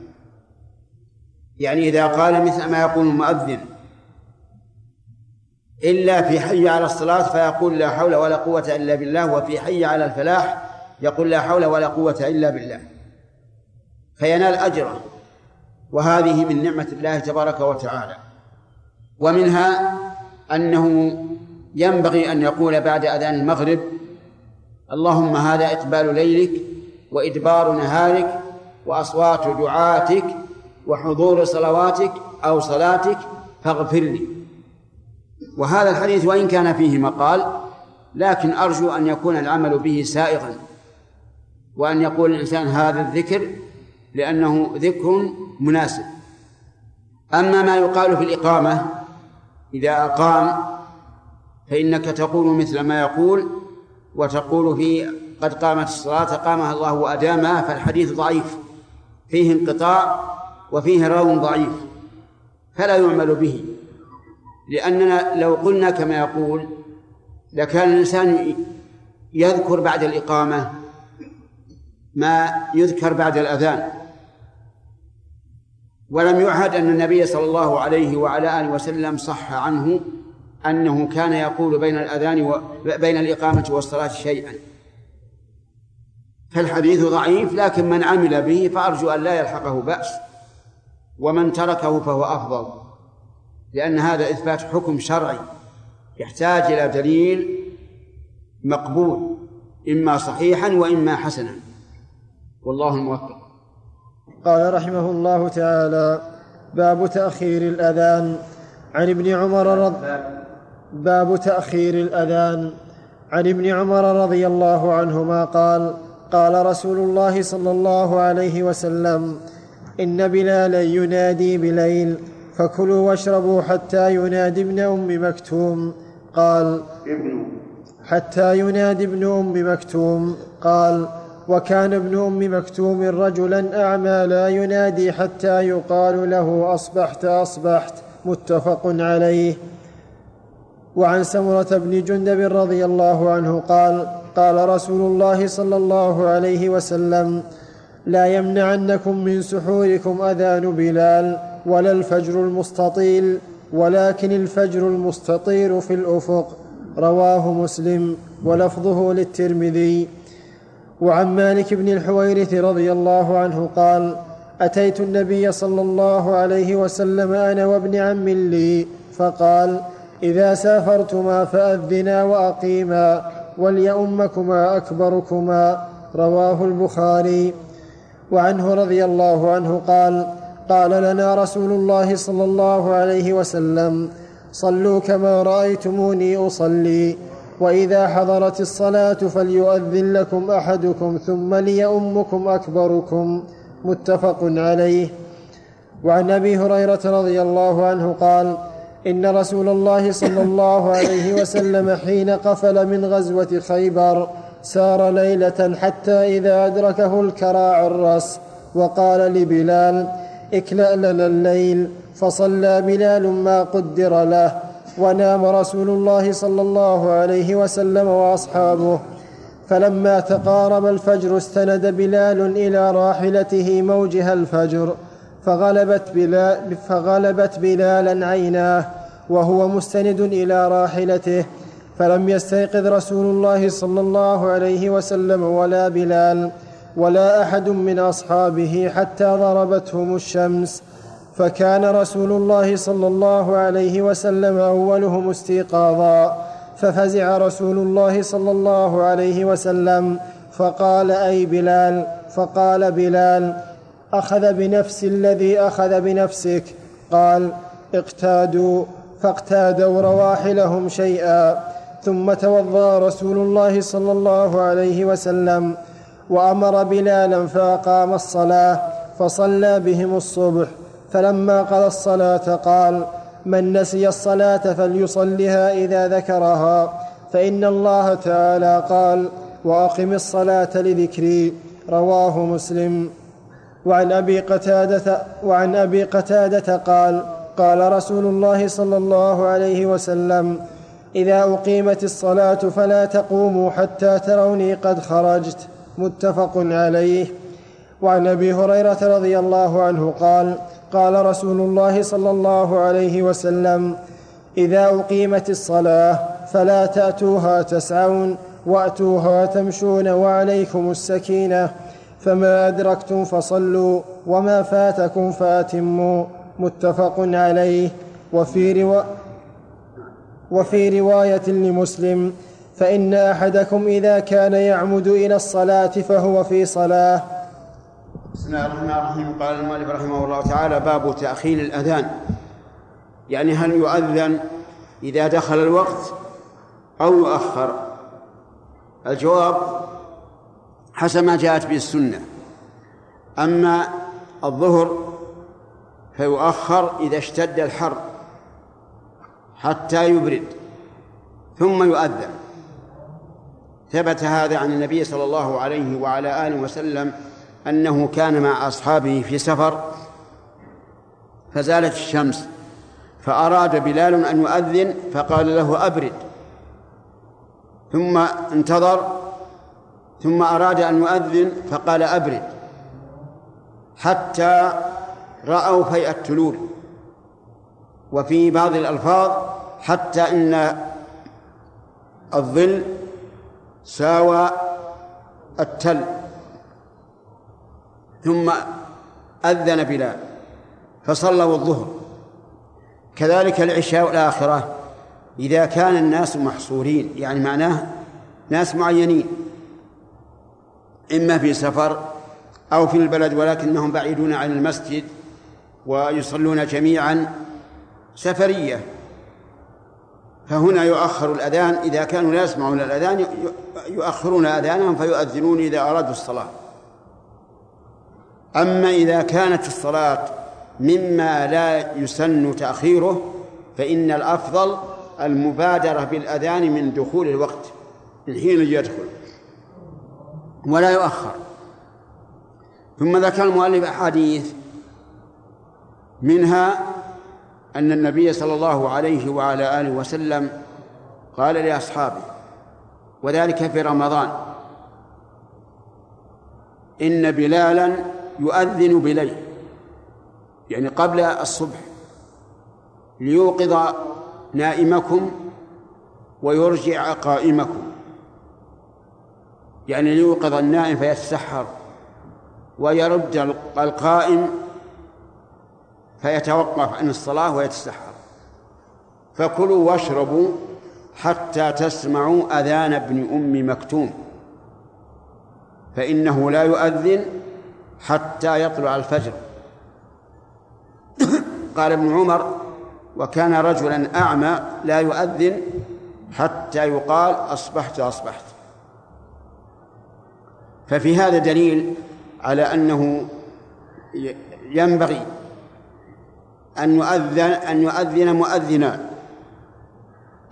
يعني إذا قال مثل ما يقول المؤذن إلا في حي على الصلاة فيقول لا حول ولا قوة إلا بالله وفي حي على الفلاح يقول لا حول ولا قوة إلا بالله. فينال أجره. وهذه من نعمة الله تبارك وتعالى. ومنها أنه ينبغي أن يقول بعد أذان المغرب اللهم هذا إقبال ليلك وإدبار نهارك وأصوات دعاتك وحضور صلواتك أو صلاتك فاغفر لي وهذا الحديث وإن كان فيه مقال لكن أرجو أن يكون العمل به سائغا. وأن يقول الإنسان هذا الذكر لأنه ذكر مناسب. أما ما يقال في الإقامة إذا أقام فإنك تقول مثل ما يقول وتقول في قد قامت الصلاة قامها الله وأدامها فالحديث ضعيف. فيه انقطاع وفيه راو ضعيف فلا يعمل به. لأننا لو قلنا كما يقول لكان الإنسان يذكر بعد الإقامة ما يذكر بعد الأذان. ولم يعهد أن النبي صلى الله عليه وعلى آله وسلم صح عنه أنه كان يقول بين الأذان وبين الإقامة والصلاة شيئا. فالحديث ضعيف لكن من عمل به فأرجو أن لا يلحقه بأس. ومن تركه فهو أفضل لأن هذا إثبات حكم شرعي يحتاج إلى دليل مقبول إما صحيحا وإما حسنا. والله الموفق. قال رحمه الله تعالى باب تأخير الأذان. عن ابن عمر رضي باب تأخير الأذان. عن ابن عمر رضي الله عنهما قال قال رسول الله صلى الله عليه وسلم إن بلالا ينادي بليل فكلوا واشربوا حتى ينادي ابن أم مكتوم قال حتى ينادي ابن أم مكتوم قال وكان ابن أم مكتوم رجلا أعمى لا ينادي حتى يقال له أصبحت أصبحت متفق عليه. وعن سمرة بن جندب رضي الله عنه قال قال رسول الله صلى الله عليه وسلم لا يمنعنكم من سحوركم أذان بلال ولا الفجر المستطيل ولكن الفجر المستطير في الأفق. رواه مسلم ولفظه للترمذي. وعن مالك بن الحويرث رضي الله عنه قال أتيت النبي صلى الله عليه وسلم أنا وابن عم لي فقال إذا سافرتما فأذنا وأقيما وليؤمكما أكبركما. رواه البخاري. وعنه رضي الله عنه قال قال لنا رسول الله صلى الله عليه وسلم صلوا كما رأيتموني أصلي وإذا حضرت الصلاة فليؤذن لكم أحدكم ثم ليؤمكم أكبركم. متفق عليه. وعن أبي هريرة رضي الله عنه قال إن رسول الله صلى الله عليه وسلم حين قفل من غزوة خيبر سار ليلة حتى إذا أدركه الكراع الرس وقال لبلال اكلأ لنا الليل. فصلى بلال ما قدر له ونام رسول الله صلى الله عليه وسلم وأصحابه. فلما تقارب الفجر استند بلال إلى راحلته موجها الفجر فغلبت, بلال فغلبت بلالا عيناه وهو مستند إلى راحلته. فلم يستيقظ رسول الله صلى الله عليه وسلم ولا بلال ولا أحد من أصحابه حتى ضربتهم الشمس. فكان رسول الله صلى الله عليه وسلم أولهم استيقاظا. ففزع رسول الله صلى الله عليه وسلم فقال أي بلال؟ فقال بلال أخذ بنفس الذي أخذ بنفسك. قال اقتادوا فاقتادوا رواحلهم شيئا. ثم توضأ رسول الله صلى الله عليه وسلم وأمر بلالا فأقام الصلاة فصلى بهم الصبح. فلما قضى الصلاة قال من نسي الصلاة فليصلها إذا ذكرها فإن الله تعالى قال وأقم الصلاة لذكري رواه مسلم. وعن أبي قتادة وعن أبي قتادة قال قال رسول الله صلى الله عليه وسلم إذا أقيمت الصلاة فلا تقوموا حتى تروني قد خرجت. متفق عليه. وعن أبي هريرة رضي الله عنه قال قال رسول الله صلى الله عليه وسلم إذا أقيمت الصلاة فلا تأتوها تسعون وأتوها تمشون وعليكم السكينة فما أدركتم فصلوا وما فاتكم فاتموا. متفق عليه. وفي روا وفي رواية لمسلم فإن أحدكم إذا كان يعمد إلى الصلاة فهو في صلاة. بسم الله الرحمن الرحيم. قال المؤلف رحمه الله تعالى باب تأخير الأذان. يعني هل يؤذن إذا دخل الوقت أو يؤخر؟ الجواب حسب ما جاءت به السنة. أما الظهر فيؤخر إذا اشتد الحر. حتى يبرد ثم يؤذن. ثبت هذا عن النبي صلى الله عليه وعلى آله وسلم أنه كان مع أصحابه في سفر فزالت الشمس فأراد بلال أن يؤذن فقال له أبرد. ثم انتظر ثم أراد أن يؤذن فقال أبرد حتى رأوا فيء التلول. وفي بعض الألفاظ حتى إن الظل ساوى التل ثم أذن بلال فصلوا الظهر كذلك العشاء الآخرة إذا كان الناس محصورين يعني معناه ناس معينين إما في سفر أو في البلد ولكنهم بعيدون عن المسجد ويصلون جميعا سفرية. فهنا يؤخر الأذان إذا كانوا لا يسمعون الأذان يؤخرون أذانهم فيؤذنون إذا أرادوا الصلاة. أما إذا كانت الصلاة مما لا يسن تأخيره فإن الأفضل المبادرة بالأذان من دخول الوقت من حين يدخل. ولا يؤخر. ثم ذكر المؤلف أحاديث منها أن النبي صلى الله عليه وعلى آله وسلم قال لأصحابه وذلك في رمضان إن بلالا يؤذن بليل يعني قبل الصبح ليوقظ نائمكم ويرجع قائمكم يعني ليوقظ النائم فيتسحر ويرد القائم فيتوقف عن الصلاة ويتسحر. فكلوا واشربوا حتى تسمعوا أذان ابن أم مكتوم. فإنه لا يؤذن حتى يطلع الفجر. قال ابن عمر وكان رجلا أعمى لا يؤذن حتى يقال أصبحت أصبحت. ففي هذا دليل على أنه ينبغي أن يؤذن أن يؤذن مؤذنان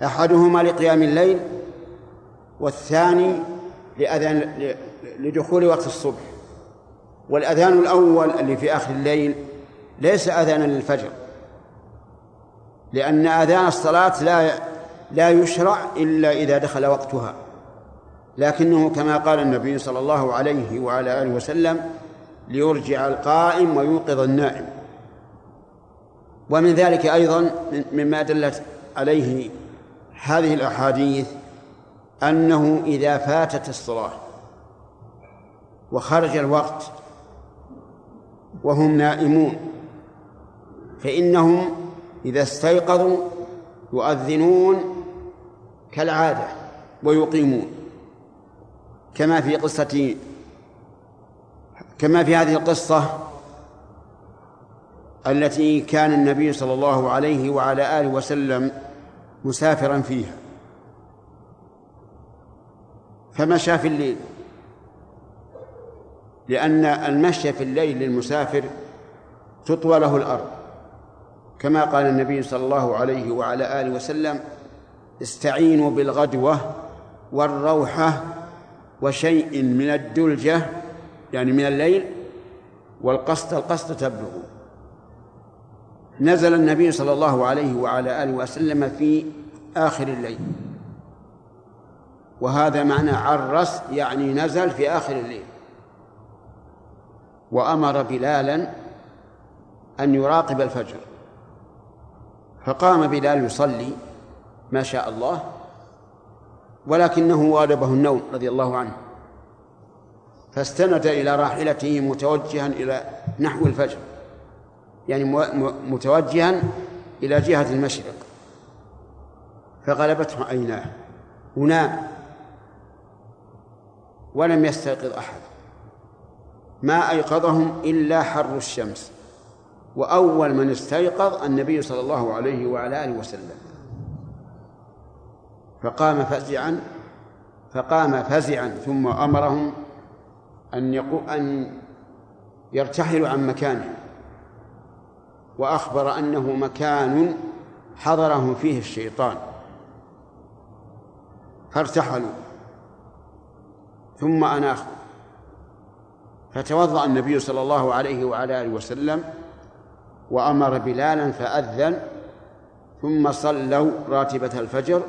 أحدهما لقيام الليل والثاني لأذان لدخول وقت الصبح. والأذان الأول اللي في آخر الليل ليس أذانا للفجر. لأن أذان الصلاة لا لا يشرع إلا إذا دخل وقتها. لكنه كما قال النبي صلى الله عليه وعلى آله وسلم ليرجع القائم ويوقظ النائم. ومن ذلك أيضا مما دلت عليه هذه الأحاديث أنه إذا فاتت الصلاة وخرج الوقت وهم نائمون فإنهم إذا استيقظوا يؤذنون كالعادة ويقيمون. كما في قصة كما في هذه القصة التي كان النبي صلى الله عليه وعلى آله وسلم مسافرا فيها. فمشى في الليل؟ لأن المشي في الليل للمسافر تطوى له الأرض. كما قال النبي صلى الله عليه وعلى آله وسلم استعينوا بالغدوة والروحة وشيء من الدلجة يعني من الليل والقصد القصد تبلغ نزل النبي صلى الله عليه وعلى آله وسلم في آخر الليل. وهذا معنى عرس يعني نزل في آخر الليل. وأمر بلالا أن يراقب الفجر. فقام بلال يصلي ما شاء الله ولكنه غالبه النوم رضي الله عنه. فاستند إلى راحلته متوجها إلى نحو الفجر. يعني متوجها إلى جهة المشرق فغلبته عيناه. ونام ولم يستيقظ أحد ما أيقظهم إلا حر الشمس. وأول من استيقظ النبي صلى الله عليه وعلى آله وسلم. فقام فزعا فقام فزعا ثم أمرهم أن أن يرتحلوا عن مكانه. وأخبر أنه مكان حضره فيه الشيطان. فارتحلوا. ثم أناخوا فتوضأ النبي صلى الله عليه وعلى آله وسلم وأمر بلالا فأذن ثم صلوا راتبة الفجر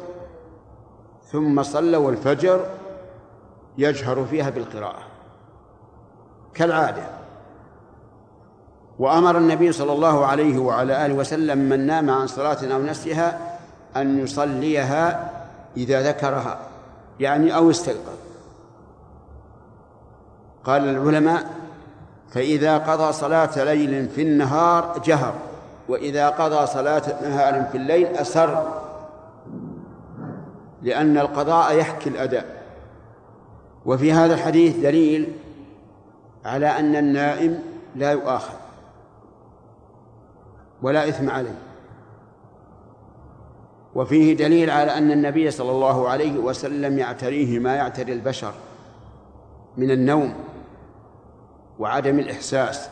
ثم صلوا الفجر يجهر فيها بالقراءة. كالعادة. وأمر النبي صلى الله عليه وعلى آله وسلم من نام عن صلاة أو نسيها أن يصليها إذا ذكرها يعني أو استيقظ قال العلماء فإذا قضى صلاة ليل في النهار جهر وإذا قضى صلاة نهار في الليل أسر لأن القضاء يحكي الأداء. وفي هذا الحديث دليل على أن النائم لا يؤاخذ. ولا إثم عليه. وفيه دليل على أن النبي صلى الله عليه وسلم يعتريه ما يعتري البشر من النوم وعدم الإحساس.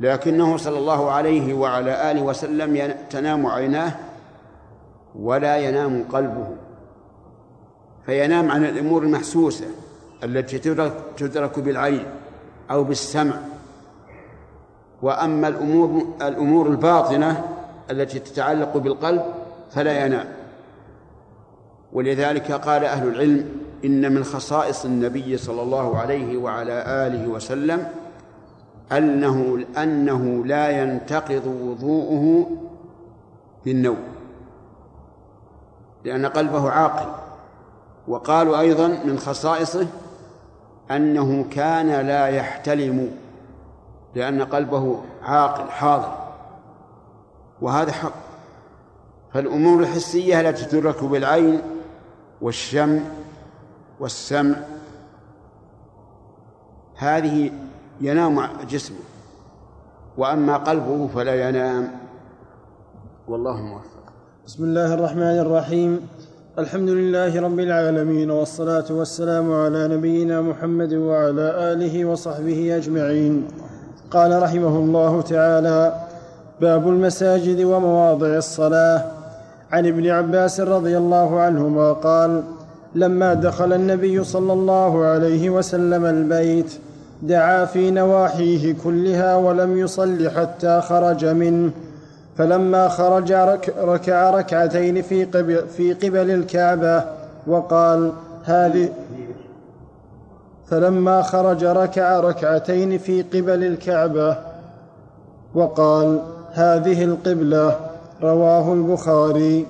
لكنه صلى الله عليه وعلى آله وسلم تنام عيناه ولا ينام قلبه فينام عن الأمور المحسوسة التي تدرك, بالعين أو بالسمع. وأما الأمور الأمور الباطنة التي تتعلق بالقلب فلا ينام ولذلك قال أهل العلم إن من خصائص النبي صلى الله عليه وعلى آله وسلم أنه أنه لا ينتقض وضوءه بالنوم لأن قلبه عاقل. وقالوا أيضا من خصائصه أنه كان لا يحتلم. لأن قلبه عاقل حاضر. وهذا حق. فالأمور الحسية التي تدرك بالعين والشم والسمع. هذه ينام جسمه. وأما قلبه فلا ينام. والله موفق. بسم الله الرحمن الرحيم. الحمد لله رب العالمين والصلاة والسلام على نبينا محمد وعلى آله وصحبه أجمعين. قال رحمه الله تعالى باب المساجد ومواضع الصلاة. عن ابن عباس رضي الله عنهما قال لما دخل النبي صلى الله عليه وسلم البيت دعا في نواحيه كلها ولم يصل حتى خرج منه. فلما خرج رك ركع ركعتين في قبل, في قبل الكعبة وقال هذه فلما خرج ركع ركعتين في قبل الكعبة وقال هذه القبلة رواه البخاري.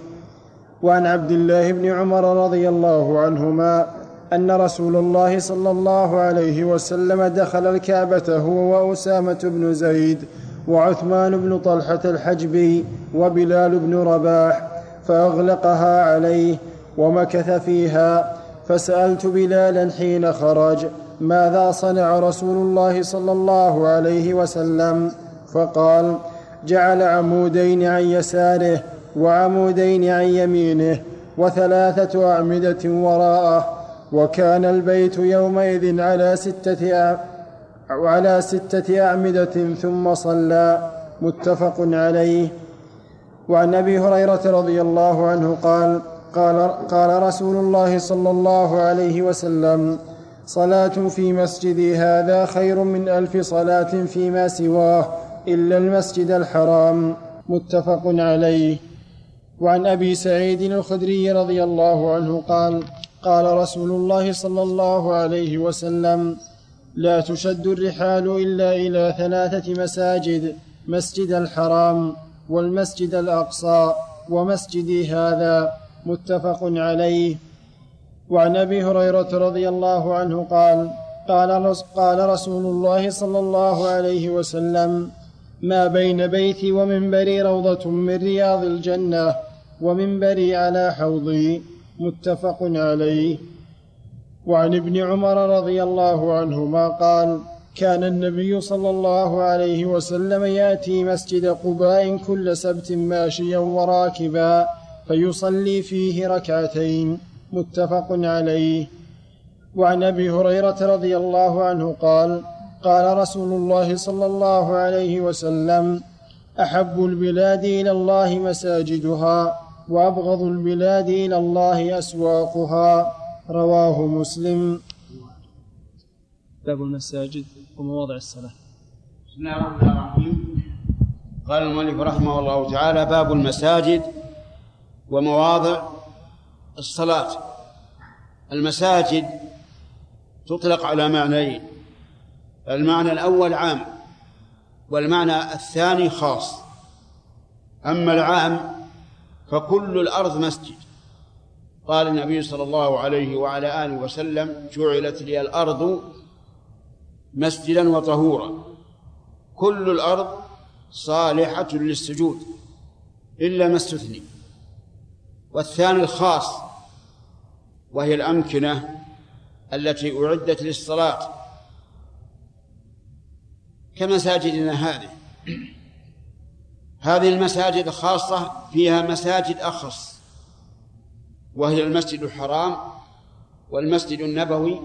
وعن عبد الله بن عمر رضي الله عنهما أن رسول الله صلى الله عليه وسلم دخل الكعبة هو وأسامة بن زيد وعثمان بن طلحة الحجبي وبلال بن رباح فأغلقها عليه ومكث فيها فسألت بلالا حين خرج ماذا صنع رسول الله صلى الله عليه وسلم؟ فقال جعل عمودين عن يساره وعمودين عن يمينه وثلاثة أعمدة وراءه وكان البيت يومئذ على ستة على ستة أعمدة ثم صلى. متفق عليه. وعن أبي هريرة رضي الله عنه قال قال, قال رسول الله صلى الله عليه وسلم صلاة في مسجدي هذا خير من ألف صلاة فيما سواه إلا المسجد الحرام. متفق عليه. وعن أبي سعيد الخدري رضي الله عنه قال قال رسول الله صلى الله عليه وسلم لا تشد الرحال إلا إلى ثلاثة مساجد مسجد الحرام والمسجد الأقصى ومسجدي هذا. متفق عليه. وعن أبي هريرة رضي الله عنه قال قال قال رسول الله صلى الله عليه وسلم ما بين بيتي ومنبري روضة من رياض الجنة ومنبري على حوضي. متفق عليه. وعن ابن عمر رضي الله عنهما قال كان النبي صلى الله عليه وسلم يأتي مسجد قباء كل سبت ماشيا وراكبا فيصلي فيه ركعتين متفق عليه. وعن أبي هريرة رضي الله عنه قال قال رسول الله صلى الله عليه وسلم أحب البلاد إلى الله مساجدها وأبغض البلاد إلى الله أسواقها. رواه مسلم. باب المساجد ومواضع الصلاة. بسم الله الرحمن الرحيم. قال المؤلف رحمه الله تعالى باب المساجد ومواضع الصلاة. المساجد تطلق على معنيين المعنى الأول عام والمعنى الثاني خاص. أما العام فكل الأرض مسجد. قال النبي صلى الله عليه وعلى آله وسلم جعلت لي الأرض مسجدا وطهورا. كل الأرض صالحة للسجود إلا ما استثني. والثاني الخاص وهي الأمكنة التي أعدت للصلاة كمساجدنا هذه. هذه المساجد الخاصة فيها مساجد أخص وهي المسجد الحرام والمسجد النبوي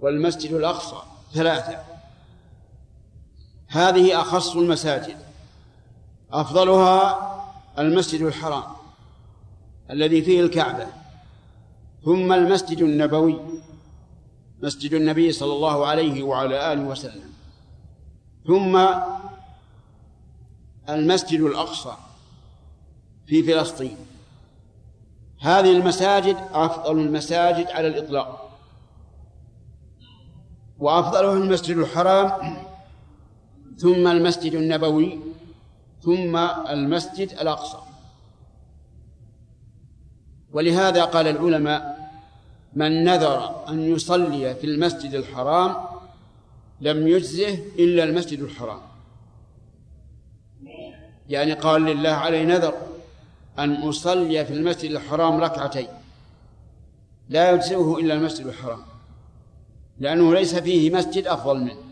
والمسجد الأقصى ثلاثة. هذه أخص المساجد أفضلها المسجد الحرام. الذي فيه الكعبة. ثم المسجد النبوي مسجد النبي صلى الله عليه وعلى آله وسلم. ثم المسجد الأقصى في فلسطين. هذه المساجد أفضل المساجد على الإطلاق. وأفضلها المسجد الحرام ثم المسجد النبوي ثم المسجد الأقصى. ولهذا قال العلماء من نذر أن يصلي في المسجد الحرام لم يجزه إلا المسجد الحرام. يعني قال لله علي نذر أن أصلي في المسجد الحرام ركعتين لا يجزئه إلا المسجد الحرام لأنه ليس فيه مسجد أفضل منه.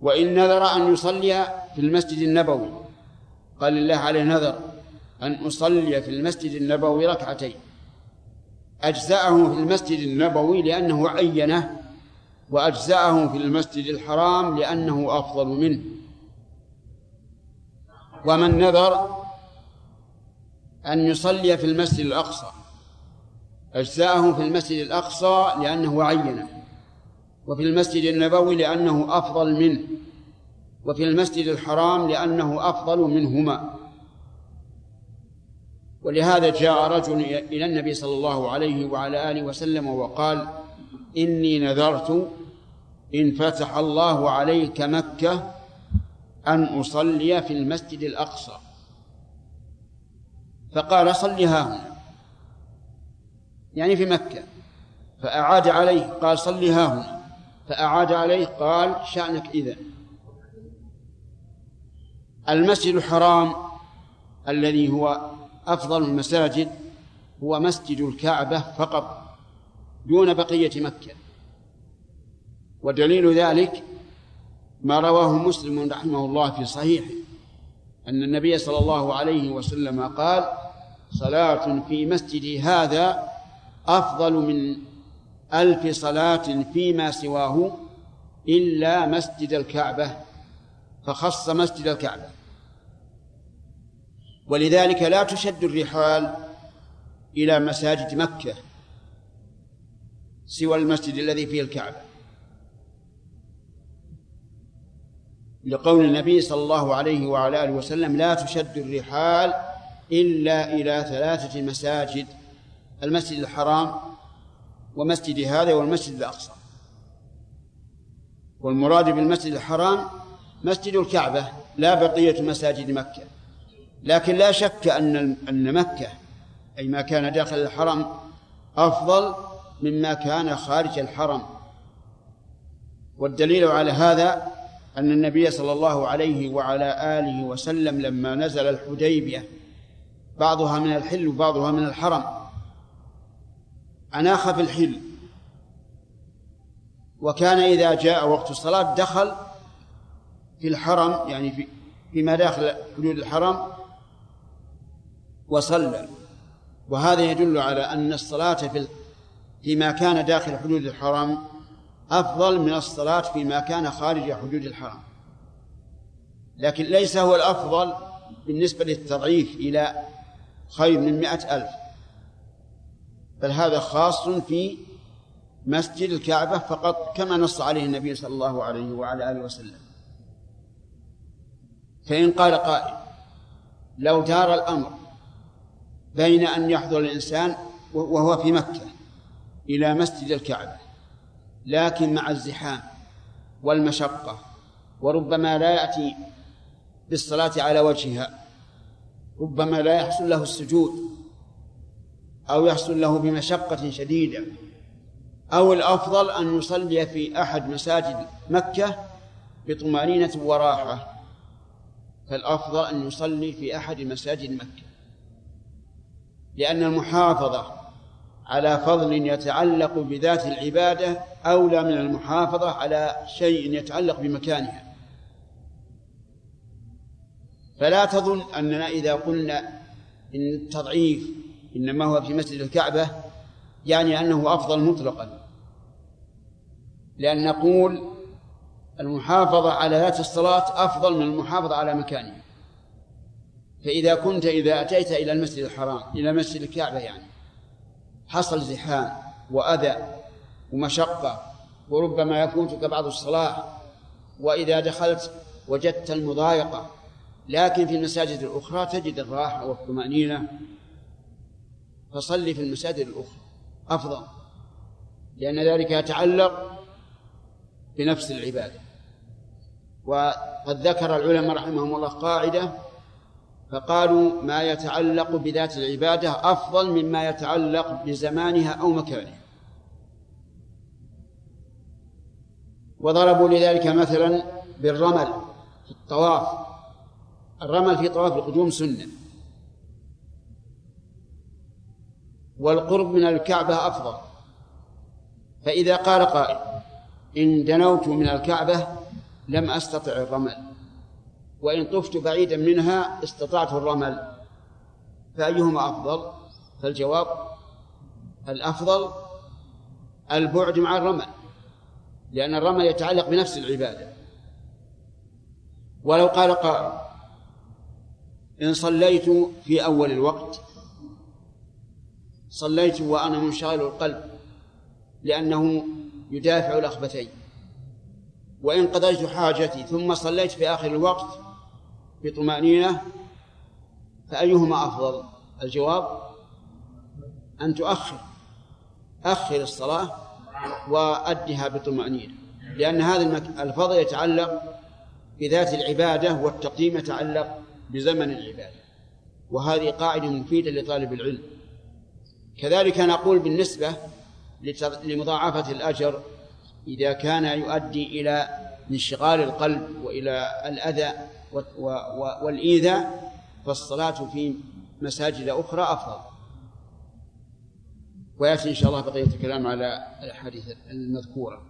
وإن نذر أن يصلي في المسجد النبوي قال لله عليه نذر أن أصلي في المسجد النبوي ركعتين. أجزأه في المسجد النبوي لأنه عينه وأجزأه في المسجد الحرام لأنه أفضل منه. ومن نذر أن يصلي في المسجد الأقصى. أجزاءه في المسجد الأقصى لأنه عينه وفي المسجد النبوي لأنه أفضل منه وفي المسجد الحرام لأنه أفضل منهما. ولهذا جاء رجل إلى النبي صلى الله عليه وعلى آله وسلم وقال إني نذرت إن فتح الله عليك مكة أن أصلي في المسجد الأقصى. فقال صل ها هنا. يعني في مكة. فأعاد عليه قال صل ها هنا. فأعاد عليه قال شأنك إذا. المسجد الحرام الذي هو أفضل المساجد هو مسجد الكعبة فقط دون بقية مكة. ودليل ذلك ما رواه مسلم رحمه الله في صحيحه أن النبي صلى الله عليه وسلم قال صلاة في مسجدي هذا أفضل من ألف صلاة فيما سواه إلا مسجد الكعبة فخص مسجد الكعبة. ولذلك لا تشد الرحال إلى مساجد مكة سوى المسجد الذي فيه الكعبة. لقول النبي صلى الله عليه وعلى آله وسلم لا تشد الرحال إلا إلى ثلاثة مساجد المسجد الحرام ومسجد هذا والمسجد الأقصى. والمراد بالمسجد الحرام مسجد الكعبة لا بقية مساجد مكة. لكن لا شك أن أن مكة أي ما كان داخل الحرم أفضل مما كان خارج الحرم. والدليل على هذا أن النبي صلى الله عليه وعلى آله وسلم لما نزل الحديبية بعضها من الحل وبعضها من الحرم أناخ في الحل. وكان إذا جاء وقت الصلاة دخل في الحرم يعني في فيما داخل حدود الحرم وصلى. وهذا يدل على أن الصلاة في فيما كان داخل حدود الحرم أفضل من الصلاة فيما كان خارج حدود الحرم. لكن ليس هو الأفضل بالنسبة للتضعيف إلى خير من مئة ألف. بل هذا خاص في مسجد الكعبة فقط كما نص عليه النبي صلى الله عليه وعلى آله وسلم. فإن قال قائل لو دار الأمر بين أن يحضر الإنسان وهو في مكة إلى مسجد الكعبة لكن مع الزحام والمشقة وربما لا يأتي بالصلاة على وجهها ربما لا يحصل له السجود أو يحصل له بمشقة شديدة أو الأفضل أن يصلي في أحد مساجد مكة بطمأنينة وراحة فالأفضل أن يصلي في أحد مساجد مكة. لأن المحافظة على فضل يتعلق بذات العبادة أولى من المحافظة على شيء يتعلق بمكانها. فلا تظن أننا إذا قلنا إن التضعيف إنما هو في مسجد الكعبة يعني أنه أفضل مطلقا. لأن نقول المحافظة على ذات الصلاة أفضل من المحافظة على مكانها. فإذا كنت إذا أتيت إلى المسجد الحرام إلى مسجد الكعبة يعني حصل زحام وأذى ومشقة وربما يفوتك بعض الصلاة وإذا دخلت وجدت المضايقة لكن في المساجد الأخرى تجد الراحة والطمأنينة. فصلي في المساجد الأخرى أفضل لأن ذلك يتعلق بنفس العبادة. وقد ذكر العلماء رحمهم الله قاعدة فقالوا ما يتعلق بذات العبادة أفضل مما يتعلق بزمانها أو مكانها. وضربوا لذلك مثلا بالرمل في الطواف. الرمل في طواف القدوم سنة. والقرب من الكعبة أفضل. فإذا قال قائل إن دنوت من الكعبة لم أستطع الرمل. وإن طفت بعيدا منها استطعت الرمل. فأيهما أفضل؟ فالجواب الأفضل البعد مع الرمل لأن الرمل يتعلق بنفس العبادة. ولو قال قائل إن صليت في أول الوقت صليت وأنا منشغل القلب لأنه يدافع الأخبثين وإن قضيت حاجتي ثم صليت في آخر الوقت بطمأنينة فأيهما أفضل؟ الجواب أن تؤخر أخر الصلاة وأدها بطمأنينة لأن هذا الفضل يتعلق بذات العبادة والتقديم يتعلق بزمن العبادة وهذه قاعدة مفيدة لطالب العلم. كذلك نقول بالنسبة لمضاعفة الأجر إذا كان يؤدي إلى انشغال القلب وإلى الأذى والإيذاء فالصلاة في مساجد أخرى أفضل. ويأتي إن شاء الله بقية الكلام على الأحاديث المذكورة.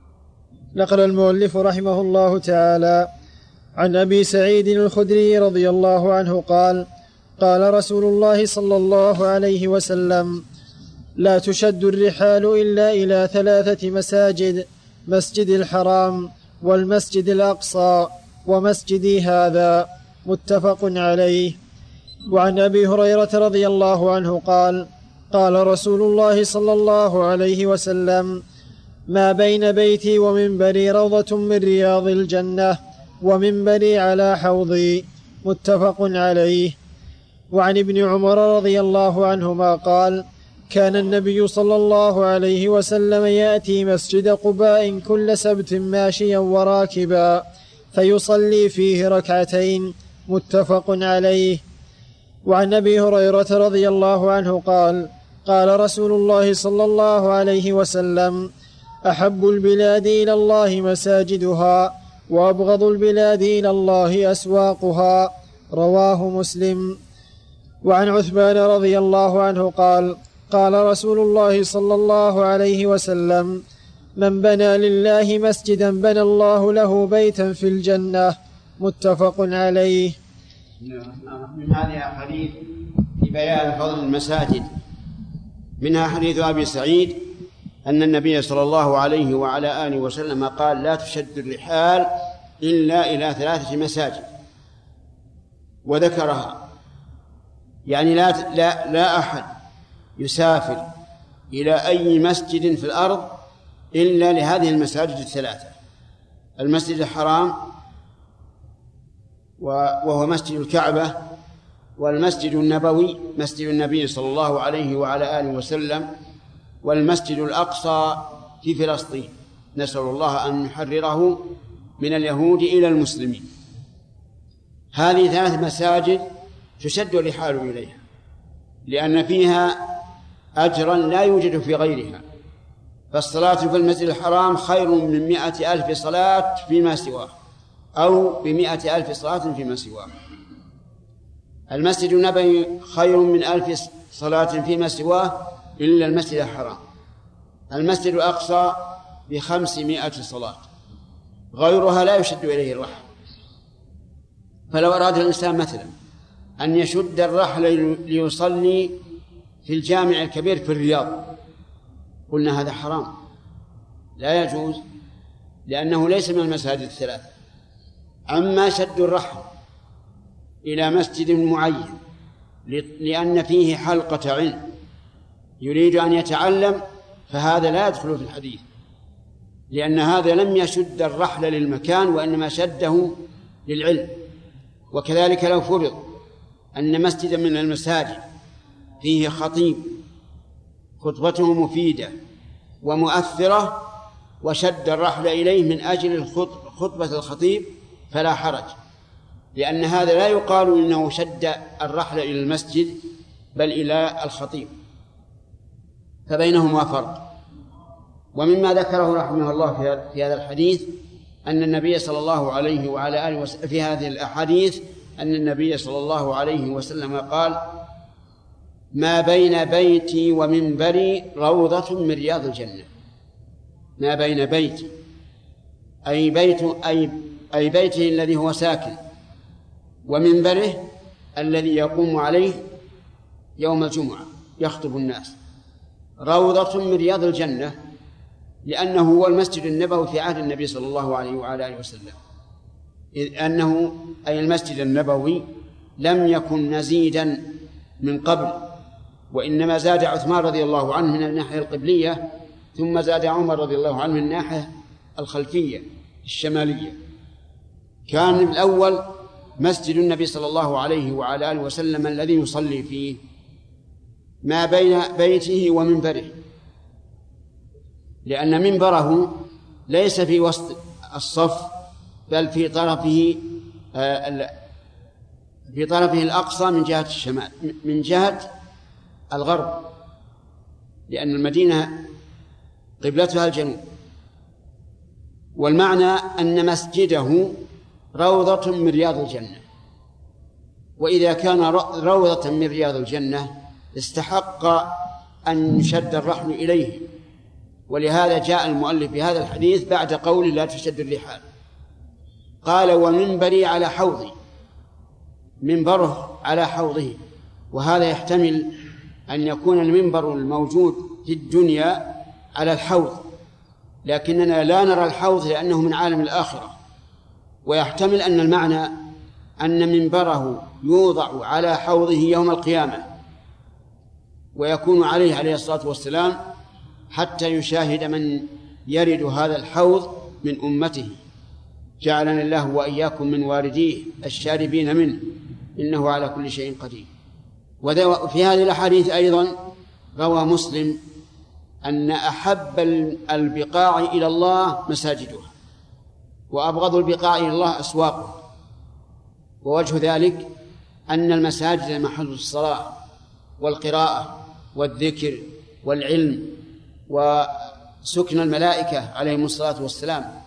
نقل المؤلف رحمه الله تعالى عن أبي سعيد الخدري رضي الله عنه قال قال رسول الله صلى الله عليه وسلم لا تشد الرحال إلا إلى ثلاثة مساجد مسجد الحرام والمسجد الأقصى. ومسجدي هذا متفق عليه. وعن أبي هريرة رضي الله عنه قال قال رسول الله صلى الله عليه وسلم ما بين بيتي ومنبري روضة من رياض الجنة ومنبري على حوضي. متفق عليه. وعن ابن عمر رضي الله عنهما قال كان النبي صلى الله عليه وسلم يأتي مسجد قباء كل سبت ماشيا وراكبا. فيصلي فيه ركعتين متفق عليه. وعن أبي هريرة رضي الله عنه قال قال رسول الله صلى الله عليه وسلم أحب البلاد إلى الله مساجدها وأبغض البلاد إلى الله أسواقها. رواه مسلم. وعن عثمان رضي الله عنه قال قال رسول الله صلى الله عليه وسلم من بنى لله مسجدا بنى الله له بيتا في الجنة. متفق عليه. من هذه احاديث في بيان فضل المساجد. منها حديث أبي سعيد أن النبي صلى الله عليه وعلى آله وسلم قال لا تشد الرحال إلا إلى ثلاثة مساجد. وذكرها. يعني لا لا لا أحد يسافر إلى أي مسجد في الأرض إلا لهذه المساجد الثلاثة. المسجد الحرام وهو مسجد الكعبة والمسجد النبوي مسجد النبي صلى الله عليه وعلى آله وسلم والمسجد الأقصى في فلسطين. نسأل الله أن يحرره من اليهود إلى المسلمين. هذه ثلاث مساجد تشد الرحال إليها لأن فيها أجرا لا يوجد في غيرها. فالصلاة في المسجد الحرام خير من مائة ألف صلاة فيما سواه أو بمائة ألف صلاة فيما سواه. المسجد النبوي خير من ألف صلاة فيما سواه إلا المسجد الحرام. المسجد الأقصى بخمسمائة صلاة غيرها لا يشد إليه الرحل فلو أراد الإنسان مثلا أن يشد الرحل ليصلي في الجامع الكبير في الرياض قلنا هذا حرام. لا يجوز لأنه ليس من المساجد الثلاثة أما شد الرحل إلى مسجد معين لأن فيه حلقة علم. يريد أن يتعلم فهذا لا يدخل في الحديث. لأن هذا لم يشد الرحل للمكان وإنما شده للعلم. وكذلك لو فرض أن مسجدا من المساجد فيه خطيب خطبته مفيدة ومؤثرة وشد الرحل إليه من أجل خطبة الخطيب فلا حرج لأن هذا لا يقال إنه شد الرحل إلى المسجد بل إلى الخطيب. فبينهما فرق. ومما ذكره رحمه الله في هذا الحديث أن النبي صلى الله عليه وعلى آله وسلم في هذه الأحاديث أن النبي صلى الله عليه وسلم قال ما بين بيتي ومنبري روضة من رياض الجنة. ما بين بيتي. أي بيت أي أي بيته الذي هو ساكن. ومنبره الذي يقوم عليه يوم الجمعة يخطب الناس. روضة من رياض الجنة لأنه هو المسجد النبوي في عهد النبي صلى الله عليه وعلى آله وسلم. إذ أنه أي المسجد النبوي لم يكن مزيدا من قبل وإنما زاد عثمان رضي الله عنه من الناحية القبلية ثم زاد عمر رضي الله عنه من الناحية الخلفية الشمالية. كان الأول مسجد النبي صلى الله عليه وعلى آله وسلم الذي يصلي فيه ما بين بيته ومنبره. لأن منبره ليس في وسط الصف بل في طرفه آه، في طرفه الأقصى من جهة الشمال من جهة الغرب لأن المدينة قبلتها الجنوب. والمعنى أن مسجده روضة من رياض الجنة. وإذا كان روضة من رياض الجنة استحق أن يشد الرحل إليه. ولهذا جاء المؤلف في هذا الحديث بعد قول لا تشد الرحال. قال ومنبري على حوضي. منبره على حوضه. وهذا يحتمل أن يكون المنبر الموجود في الدنيا على الحوض لكننا لا نرى الحوض لأنه من عالم الآخرة. ويحتمل أن المعنى أن منبره يوضع على حوضه يوم القيامة ويكون عليه عليه الصلاة والسلام حتى يشاهد من يرد هذا الحوض من أمته. جعلنا الله وإياكم من وارديه الشاربين منه إنه على كل شيء قدير. وفي هذه الأحاديث أيضا روى مسلم أن أحب البقاع إلى الله مساجدها وأبغض البقاع إلى الله أسواقها ووجه ذلك أن المساجد محل الصلاة والقراءة والذكر والعلم وسكن الملائكة عليهم الصلاة والسلام.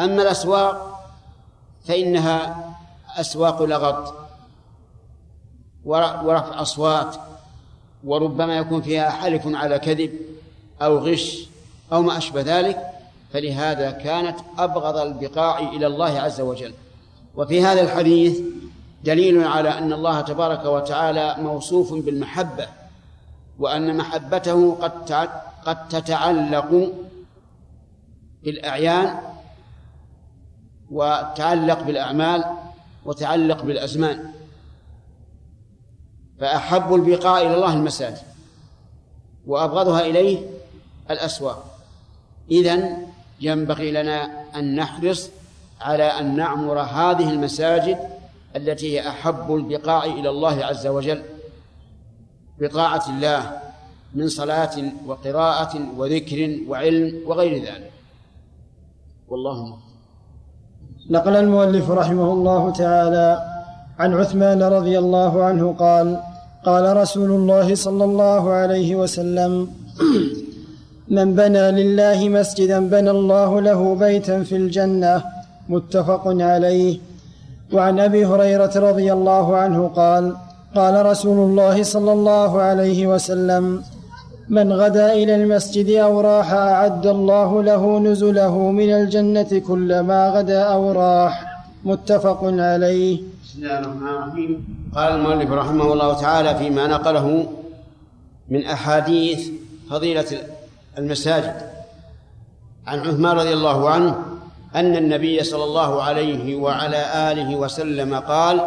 أما الأسواق فإنها أسواق لغط ورفع أصوات وربما يكون فيها حلف على كذب أو غش أو ما أشبه ذلك فلهذا كانت أبغض البقاع إلى الله عز وجل. وفي هذا الحديث دليل على أن الله تبارك وتعالى موصوف بالمحبة وأن محبته قد قد تتعلق بالأعيان وتعلق بالأعمال وتعلق بالأزمان. فأحب البقاء إلى الله المساجد وأبغضها إليه الأسواق. إذن ينبغي لنا أن نحرص على أن نعمر هذه المساجد التي هي أحب البقاع إلى الله عز وجل. بطاعة الله من صلاة وقراءة وذكر وعلم وغير ذلك. والله نقل المؤلف رحمه الله تعالى عن عثمان رضي الله عنه قال قال رسول الله صلى الله عليه وسلم من بنى لله مسجدا بنى الله له بيتا في الجنة متفق عليه. وعن أبي هريرة رضي الله عنه قال قال رسول الله صلى الله عليه وسلم من غدا إلى المسجد أو راح أعد الله له نزله من الجنة كلما غدا أو راح. متفق عليه. بسم الله الرحمن الرحيم. قال المؤلف رحمه الله تعالى فيما نقله من أحاديث فضيلة المساجد. عن عثمان رضي الله عنه أن النبي صلى الله عليه وعلى آله وسلم قال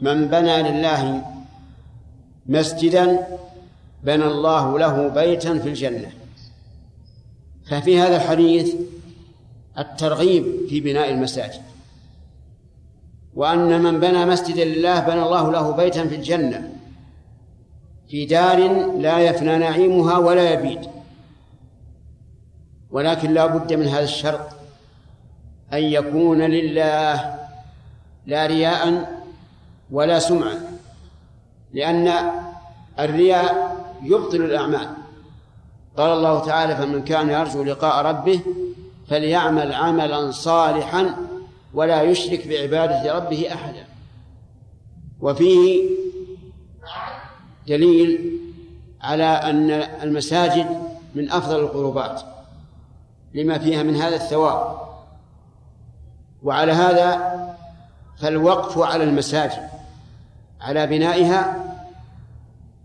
من بنى لله مسجدا بنى الله له بيتا في الجنة. ففي هذا الحديث الترغيب في بناء المساجد. وأن من بنى مسجدا لله بنى الله له بيتا في الجنة في دار لا يفنى نعيمها ولا يبيد. ولكن لا بد من هذا الشرط أن يكون لله لا رياء ولا سمعة لأن الرياء يبطل الأعمال. قال الله تعالى فمن كان يرجو لقاء ربه فليعمل عملا صالحا ولا يشرك بعبادة ربه أحدا. وفيه دليل على أن المساجد من أفضل القربات لما فيها من هذا الثواب. وعلى هذا فالوقف على المساجد على بنائها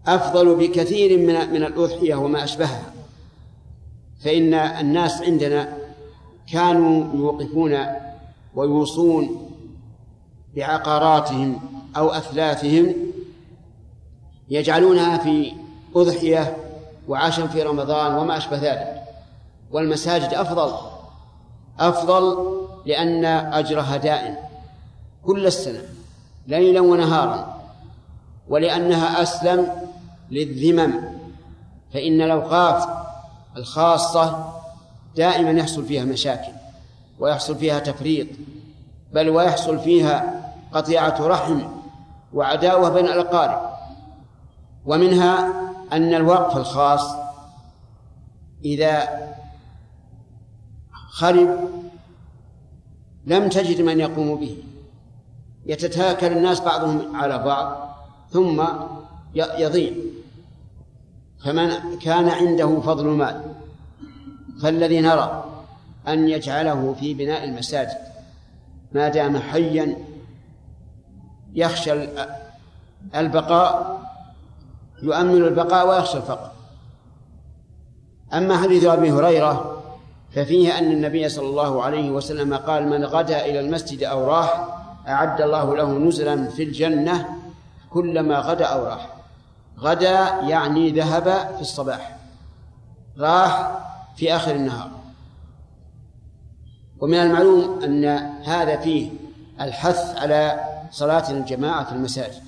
أفضل بكثير من من الأضحية وما أشبهها. فإن الناس عندنا كانوا يوقفون ويوصون بعقاراتهم أو أثلاثهم يجعلونها في أضحية وعشم في رمضان وما أشبه ذلك. والمساجد أفضل أفضل لأن أجرها دائم كل السنة ليلا ونهارا ولأنها أسلم للذمم. فإن الأوقاف الخاصة دائما يحصل فيها مشاكل. ويحصل فيها تفريط بل ويحصل فيها قطيعة رحم وعداوة بين الأقارب. ومنها أن الوقف الخاص إذا خرب لم تجد من يقوم به. يتتاكل الناس بعضهم على بعض ثم يضيع. فمن كان عنده فضل مال فالذي نرى أن يجعله في بناء المساجد. ما دام حيا يخشى البقاء يؤمن البقاء ويخشى الفقر. أما حديث أبي هريرة ففيه أن النبي صلى الله عليه وسلم قال من غدا إلى المسجد أو راح أعد الله له نزلا في الجنة كلما غدا أو راح غدا يعني ذهب في الصباح راح في آخر النهار. ومن المعلوم أن هذا فيه الحث على صلاة الجماعة في المساجد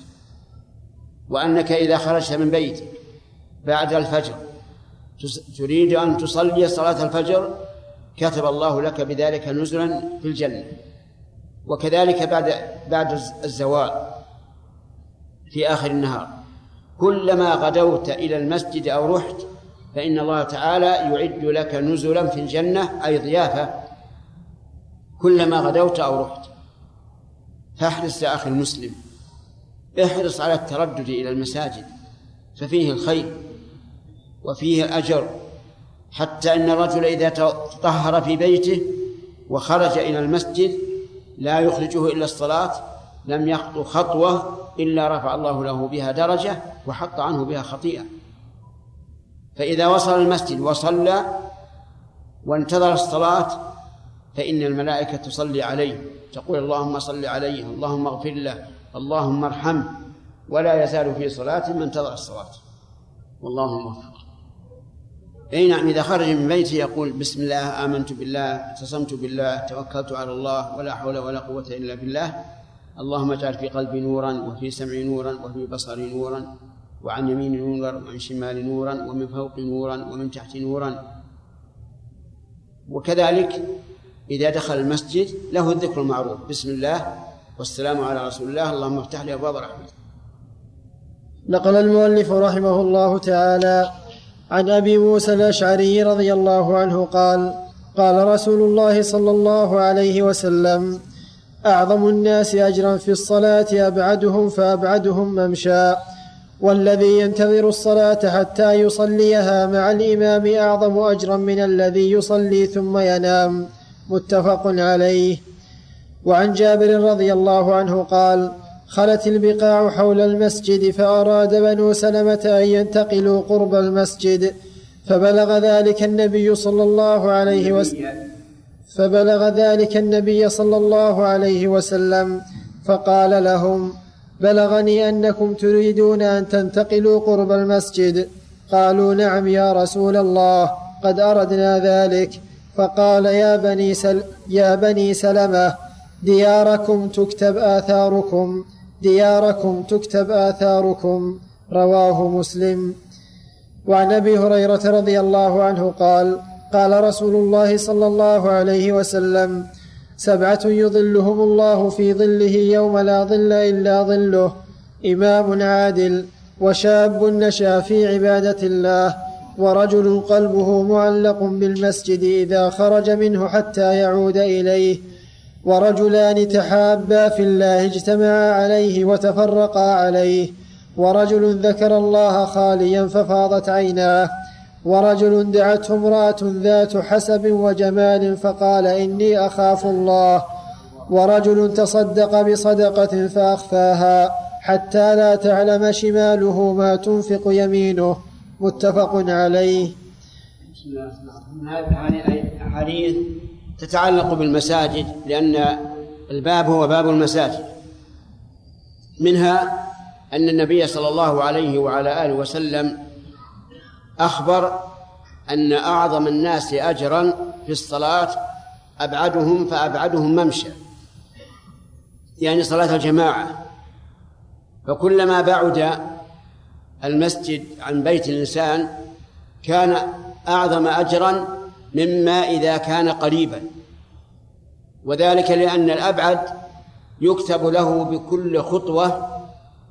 وأنك إذا خرجت من بيتك بعد الفجر تريد أن تصلي صلاة الفجر كتب الله لك بذلك نزلا في الجنة وكذلك بعد بعد الزوال في آخر النهار. كلما غدوت إلى المسجد أو رحت فإن الله تعالى يعد لك نزلا في الجنة أي ضيافة كلما غدوت أو رحت. فاحرص يا أخي المسلم. احرص على التردد إلى المساجد ففيه الخير وفيه الأجر حتى أن الرجل إذا تطهر في بيته وخرج إلى المسجد لا يخرجه إلا الصلاة لم يخطو خطوة إلا رفع الله له بها درجة وحط عنه بها خطيئة. فإذا وصل المسجد وصلى وانتظر الصلاة فإن الملائكة تصلي عليه تقول اللهم صل عليه اللهم اغفر له اللهم ارحمه ولا يزال في صلاة من انتظر الصلاة. والله موفق. أي نعم إذا خرج من بيته يقول بسم الله آمنت بالله اعتصمت بالله توكلت على الله ولا حول ولا قوة إلا بالله. اللهم اجعل في قلبي نورا وفي سمعي نورا وفي بصري نورا وعن يميني نورا وعن شمالي نورا ومن فوقي نورا ومن تحتي نورا. وكذلك إذا دخل المسجد له الذكر المعروف بسم الله والسلام على رسول الله اللهم افتح لي أبواب رحمتك. نقل المؤلف رحمه الله تعالى عن أبي موسى الأشعري رضي الله عنه قال قال رسول الله صلى الله عليه وسلم أعظم الناس أجرا في الصلاة أبعدهم فأبعدهم ممشى والذي ينتظر الصلاة حتى يصليها مع الإمام أعظم أجرا من الذي يصلي ثم ينام. متفق عليه. وعن جابر رضي الله عنه قال خلت البقاع حول المسجد فأراد بنو سلمة أن ينتقلوا قرب المسجد فبلغ ذلك النبي صلى الله عليه وسلم فبلغ ذلك النبي صلى الله عليه وسلم فقال لهم بلغني أنكم تريدون أن تنتقلوا قرب المسجد. قالوا نعم يا رسول الله قد أردنا ذلك. فقال يا بني, سل يا بني سلمة دياركم تكتب آثاركم دياركم تكتب آثاركم رواه مسلم. وعن أبي هريرة رضي الله عنه قال قال رسول الله صلى الله عليه وسلم سبعة يظلهم الله في ظله يوم لا ظل إلا ظله إمام عادل وشاب نشأ في عبادة الله ورجل قلبه معلق بالمسجد إذا خرج منه حتى يعود إليه. ورجلان تحابا في الله اجتمعا عليه وتفرقا عليه. ورجل ذكر الله خاليا ففاضت عيناه. ورجل دعته امرأة ذات حسب وجمال فقال إني أخاف الله. ورجل تصدق بصدقة فأخفاها حتى لا تعلم شماله ما تنفق يمينه. متفق عليه. بسم الله الرحمن الرحيم هذه الاحاديث تتعلق بالمساجد لأن الباب هو باب المساجد. منها أن النبي صلى الله عليه وعلى آله وسلم أخبر أن أعظم الناس أجرا في الصلاة أبعدهم فأبعدهم ممشى. يعني صلاة الجماعة. فكلما بعد المسجد عن بيت الإنسان كان أعظم أجرا مما إذا كان قريبا. وذلك لأن الأبعد يكتب له بكل خطوة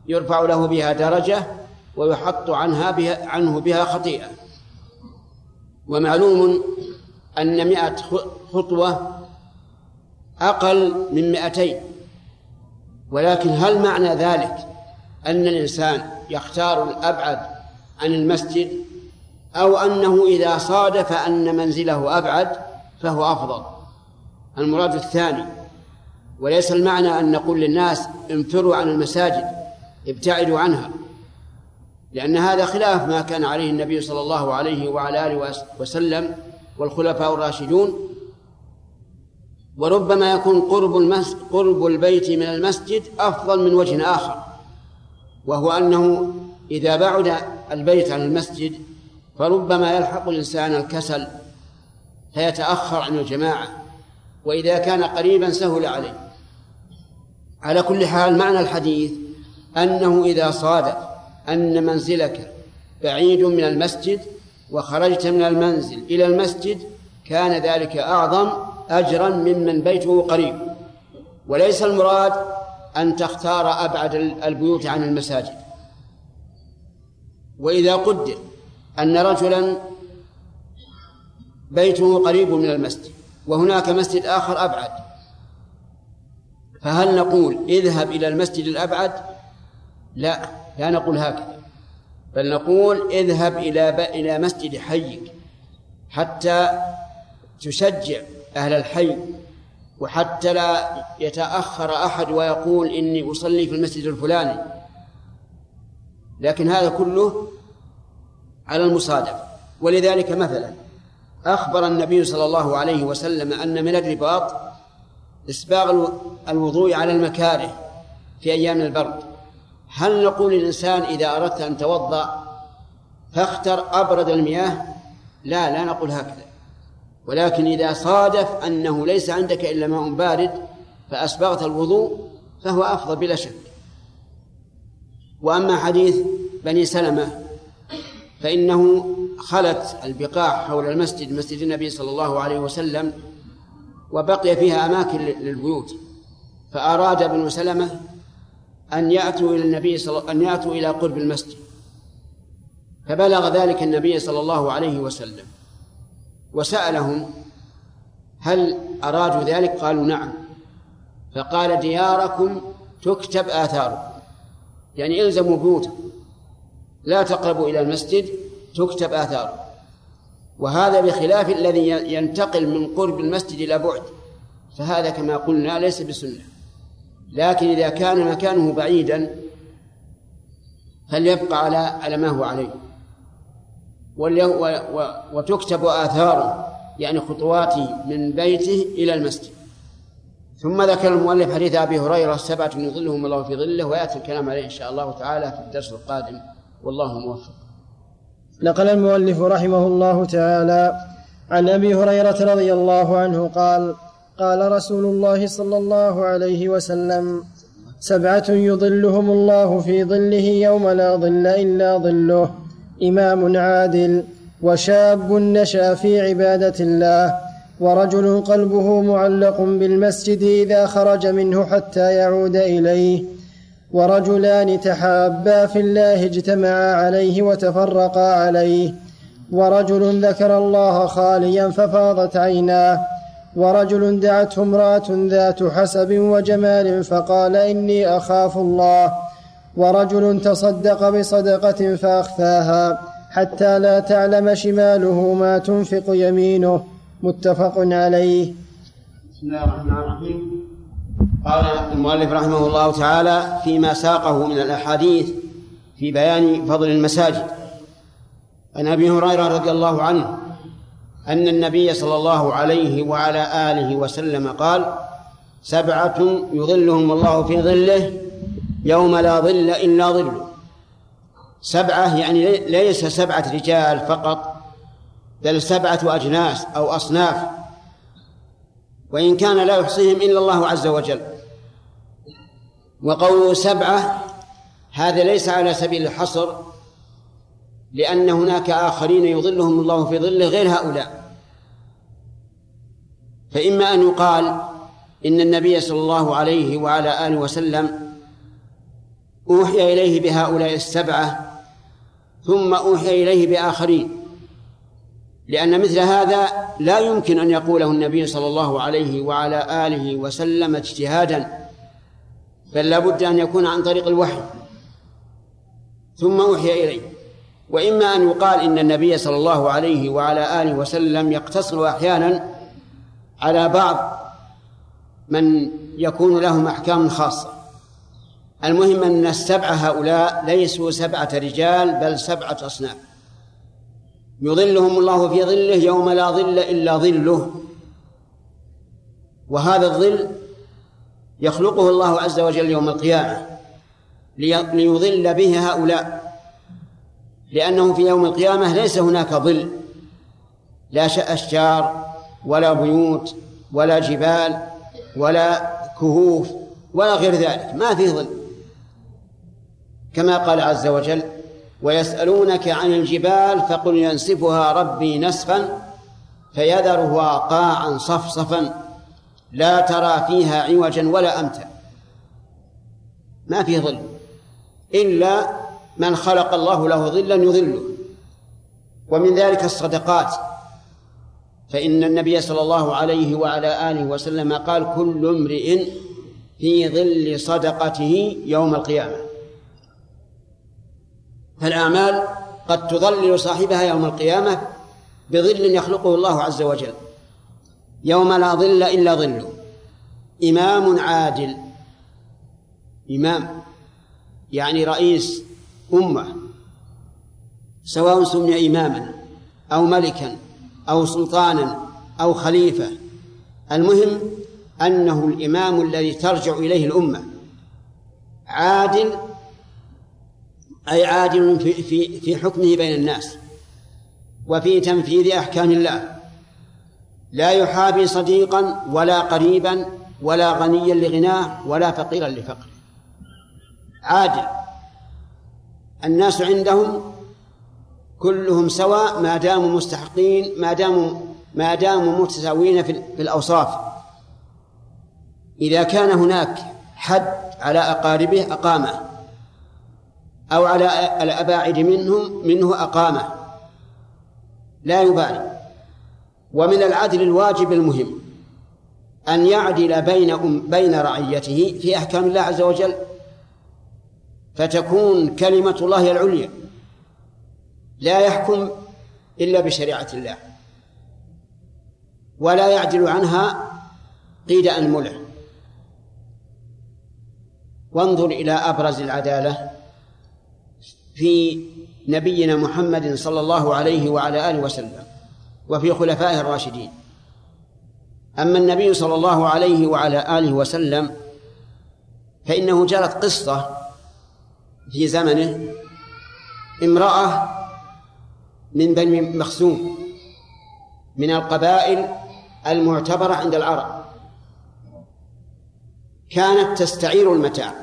يرفع له بها درجة ويحط عنها بها عنه بها خطيئة. ومعلوم أن مئة خطوة أقل من مئتين. ولكن هل معنى ذلك؟ أن الإنسان يختار الأبعد عن المسجد أو أنه إذا صادف أن منزله أبعد فهو أفضل. المراد الثاني. وليس المعنى أن نقول للناس انفروا عن المساجد ابتعدوا عنها. لأن هذا خلاف ما كان عليه النبي صلى الله عليه وعلى آله وسلم والخلفاء الراشدون. وربما يكون قرب المس... قرب البيت من المسجد أفضل من وجه آخر. وهو أنه إذا بعد البيت عن المسجد فربما يلحق الإنسان الكسل فيتأخر عن الجماعة وإذا كان قريبا سهل عليه. على كل حال معنى الحديث أنه إذا صادف أن منزلك بعيد من المسجد وخرجت من المنزل إلى المسجد كان ذلك أعظم أجرا ممن بيته قريب. وليس المراد أن تختار أبعد البيوت عن المساجد. وإذا قدر أن رجلا بيته قريب من المسجد وهناك مسجد آخر أبعد فهل نقول اذهب إلى المسجد الأبعد؟ لا لا نقول هكذا بل نقول اذهب إلى إلى مسجد حيك حتى تشجع أهل الحي وحتى لا يتأخر أحد ويقول إني أصلي في المسجد الفلاني. لكن هذا كله على المصادفة ولذلك مثلا أخبر النبي صلى الله عليه وسلم أن من الرباط إسباغ الوضوء على المكاره في أيام البرد. هل نقول للإنسان إذا أردت أن توضأ فاختر أبرد المياه؟ لا لا نقول هكذا. ولكن إذا صادف أنه ليس عندك إلا ماء بارد فأسبغت الوضوء فهو أفضل بلا شك. وأما حديث بني سلمة فإنه خلت البقاع حول المسجد مسجد النبي صلى الله عليه وسلم وبقي فيها أماكن للبيوت. فأراد ابن سلمة أن يأتوا إلى النبي صلى أن يأتوا إلى قرب المسجد. فبلغ ذلك النبي صلى الله عليه وسلم. وسألهم هل أرادوا ذلك؟ قالوا نعم. فقال دياركم تكتب آثاركم. يعني إلزموا بيوتكم. لا تقربوا إلى المسجد تكتب آثاركم. وهذا بخلاف الذي ينتقل من قرب المسجد إلى بعد. فهذا كما قلنا ليس بسنة. لكن إذا كان مكانه بعيدا فليبقى على على ما هو عليه. وتكتب آثاره يعني خطواته من بيته إلى المسجد. ثم ذكر المؤلف حديث أبي هريرة سبعة يظلهم الله في ظله ويأتي الكلام عليه إن شاء الله تعالى في الدرس القادم. والله موفق. نقل المؤلف رحمه الله تعالى عن أبي هريرة رضي الله عنه قال قال رسول الله صلى الله عليه وسلم سبعة يظلهم الله في ظله يوم لا ظل إلا ظله. إمام عادل وشاب نشأ في عبادة الله ورجل قلبه معلق بالمسجد إذا خرج منه حتى يعود إليه. ورجلان تحابا في الله اجتمعا عليه وتفرقا عليه. ورجل ذكر الله خاليا ففاضت عيناه. ورجل دعته امرأة ذات حسب وجمال فقال إني أخاف الله. ورجل تصدق بصدقة فأخفاها حتى لا تعلم شماله ما تنفق يمينه. متفق عليه. بسم الله الرحمن الرحيم. قال المؤلف رحمه الله تعالى فيما ساقه من الأحاديث في بيان فضل المساجد. عن أبي هريرة رضي الله عنه أن النبي صلى الله عليه وعلى آله وسلم قال سبعة يظلهم الله في ظله يوم لا ظل إلا ظله سبعة يعني ليس سبعة رجال فقط بل سبعة أجناس أو أصناف. وإن كان لا يحصيهم إلا الله عز وجل. وقوله سبعة هذا ليس على سبيل الحصر لأن هناك آخرين يظلهم الله في ظله غير هؤلاء. فإما أن يقال إن النبي صلى الله عليه وعلى آله وسلم أوحي إليه بهؤلاء السبعة ثم أوحي إليه بآخرين. لأن مثل هذا لا يمكن أن يقوله النبي صلى الله عليه وعلى آله وسلم اجتهادا بل لا بد أن يكون عن طريق الوحي. ثم أوحي إليه. وإما أن يقال إن النبي صلى الله عليه وعلى آله وسلم يقتصر أحيانا على بعض من يكون لهم أحكام خاصة. المهم أن السبعة هؤلاء ليسوا سبعة رجال بل سبعة أصناف. يظلهم الله في ظله يوم لا ظل إلا ظله. وهذا الظل يخلقه الله عز وجل يوم القيامة ليظل به هؤلاء. لأنه في يوم القيامة ليس هناك ظل لا أشجار ولا بيوت ولا جبال ولا كهوف ولا غير ذلك ما في ظل. كما قال عز وجل ويسألونك عن الجبال فقل ينسفها ربي نسفا فيذرها قاعا صفصفا لا ترى فيها عوجا ولا أمتا. ما في ظل إلا من خلق الله له ظلا يظله ومن ذلك الصدقات. فإن النبي صلى الله عليه وعلى آله وسلم قال كل امرئ في ظل صدقته يوم القيامة. فالأعمال قد تظلل صاحبها يوم القيامة بظل يخلقه الله عز وجل. يوم لا ظل إلا ظله إمام عادل. إمام. يعني رئيس أمة. سواء سمي إماما أو ملكا أو سلطانا أو خليفة. المهم أنه الإمام الذي ترجع إليه الأمة. عادل أي عادل في في في حكمه بين الناس وفي تنفيذ أحكام الله. لا يحابي صديقا ولا قريبا ولا غنيا لغناه ولا فقيرا لفقره. عادل الناس عندهم كلهم سواء ما داموا مستحقين ما داموا ما داموا متساويين في الأوصاف. إذا كان هناك حد على أقاربه أقامه. أو على الأباعد منهم منه أقامة. لا يبالي. ومن العدل الواجب المهم أن يعدل بين بين رعيته في أحكام الله عز وجل فتكون كلمة الله العليا. لا يحكم إلا بشريعة الله. ولا يعدل عنها قيد أنملة وانظر إلى أبرز العدالة. في نبينا محمد صلى الله عليه وعلى آله وسلم وفي خلفائه الراشدين. أما النبي صلى الله عليه وعلى آله وسلم فإنه جرت قصة في زمنه امرأة من بني مخزوم من القبائل المعتبرة عند العرب. كانت تستعير المتاع.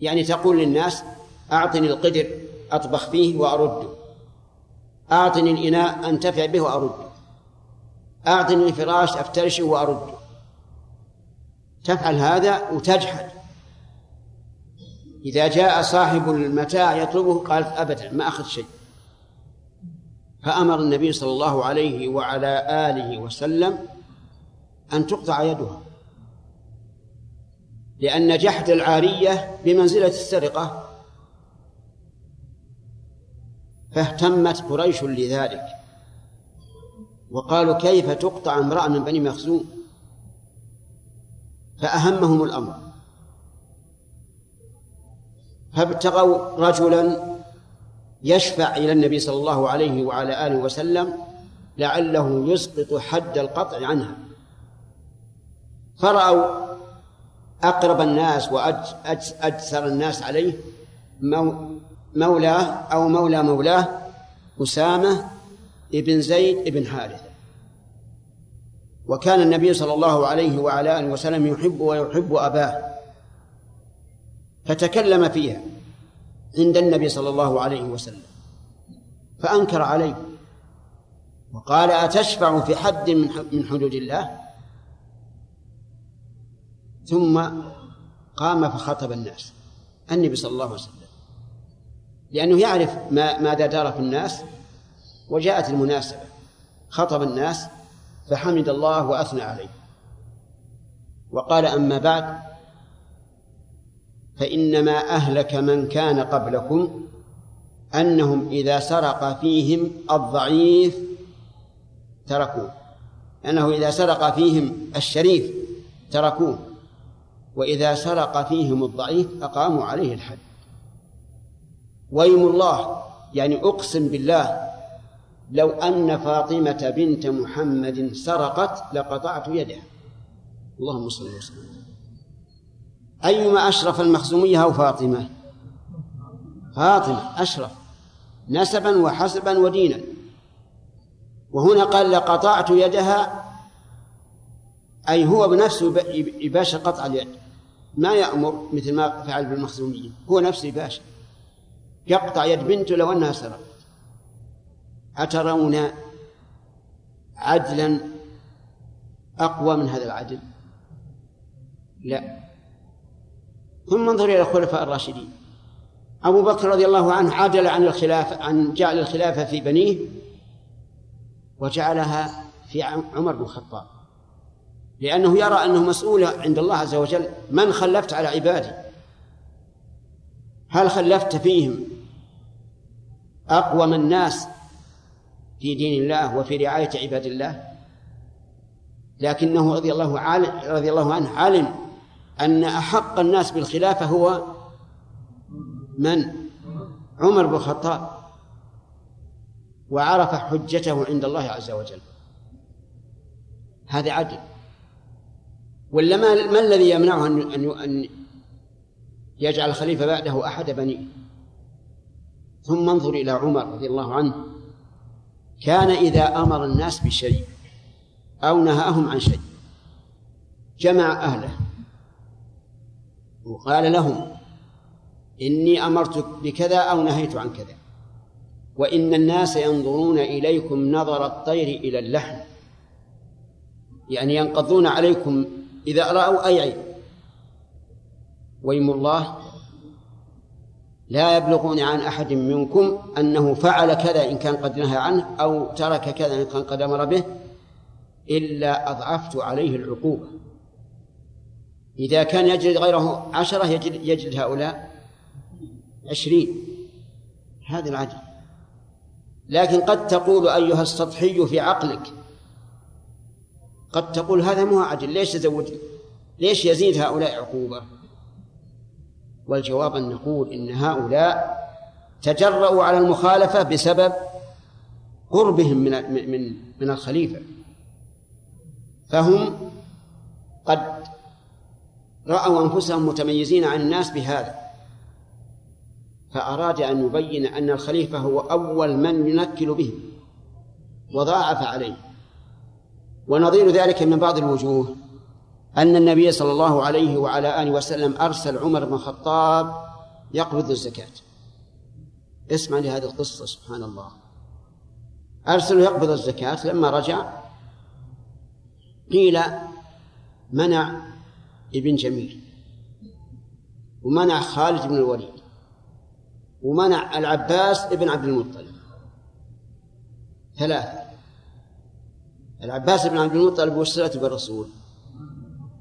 يعني تقول للناس أعطني القدر أطبخ فيه وأرده أعطني الإناء أنتفع به وأرده أعطني الفراش أفترشه وأرده تفعل هذا وتجحد. إذا جاء صاحب المتاع يطلبه قالت أبدا ما أخذ شيء. فأمر النبي صلى الله عليه وعلى آله وسلم أن تقطع يدها. لأن جحد العارية بمنزلة السرقة فاهتمت قريش لذلك. وقالوا كيف تقطع امرأة من بني مخزوم؟ فأهمهم الأمر. فابتغوا رجلا يشفع إلى النبي صلى الله عليه وعلى آله وسلم لعله يسقط حد القطع عنها. فرأوا أقرب الناس وأجسر الناس عليه مولاه أو مولى مولاه أسامة ابن زيد ابن حارثة. وكان النبي صلى الله عليه وعلى آله وسلم يحب ويحب أباه. فتكلم فيها عند النبي صلى الله عليه وسلم. فأنكر عليه. وقال أتشفع في حد من حدود الله؟ ثم قام فخطب الناس. النبي صلى الله عليه وسلم. لأنه يعرف ما ماذا دار في الناس وجاءت المناسبة. خطب الناس فحمد الله وأثنى عليه. وقال أما بعد فإنما أهلك من كان قبلكم أنهم إذا سرق فيهم الضعيف تركوه. أنه إذا سرق فيهم الشريف تركوه وإذا سرق فيهم الضعيف أقاموا عليه الحد. ويم الله يعني أقسم بالله لو أن فاطمة بنت محمد سرقت لقطعت يدها. اللهم صل وسلم. أيما أشرف المخزومية أو فاطمة؟ فاطمة أشرف. نسبا وحسبا ودينا. وهنا قال لقطعت يدها أي هو بنفسه يباشر قطع اليد. ما يأمر مثل ما فعل بالمخزومية هو نفسه يباشر. يقطع يد بنته لو أنها سرقت. أترون عدلا أقوى من هذا العدل؟ لا. ثم انظر إلى الخلفاء الراشدين. أبو بكر رضي الله عنه عدل عن الخلافة عن جعل الخلافة في بنيه وجعلها في عمر بن الخطاب. لأنه يرى أنه مسؤول عند الله عز وجل من خلفت على عبادي. هل خلفت فيهم أقوم الناس في دين الله وفي رعاية عباد الله. لكنه رضي الله رضي الله عنه علم أن أحق الناس بالخلافة هو من؟ عمر بن الخطاب. وعرف حجته عند الله عز وجل. هذا عدل. ولا ما, ما الذي يمنعه أن أن يجعل الخليفة بعده أحد بنيه ثم انظر إلى عمر رضي الله عنه. كان إذا أمر الناس بشيء أو نهاهم عن شيء جمع أهله. وقال لهم إني أمرتك بكذا أو نهيت عن كذا. وإن الناس ينظرون إليكم نظر الطير إلى اللحم. يعني ينقضون عليكم إذا رأوا أي عيب ويم الله لا يبلغون عن أحد منكم أنه فعل كذا إن كان قد نهى عنه أو ترك كذا إن كان قد أمر به إلا أضعفت عليه العقوبة. إذا كان يجلد غيره عشرة يجلد, يجلد هؤلاء عشرين. هذا العدل لكن قد تقول أيها السطحي في عقلك قد تقول هذا مو عدل ليش يزود ليش يزيد هؤلاء عقوبة؟ والجواب أن نقول إن هؤلاء تجرؤوا على المخالفة بسبب قربهم من من من الخليفة. فهم قد رأوا أنفسهم متميزين عن الناس بهذا فأراد أن يبين أن الخليفة هو أول من ينكل به وضاعف عليه ونظير ذلك من بعض الوجوه. أن النبي صلى الله عليه وعلى آله وسلم أرسل عمر بن الخطاب يقبض الزكاة. اسمع لهذه القصة سبحان الله. أرسل يقبض الزكاة لما رجع قيل منع ابن جميل ومنع خالد بن الوليد ومنع العباس ابن عبد المطلب. ثلاثة العباس بن عبد المطلب والصلة بالرسول.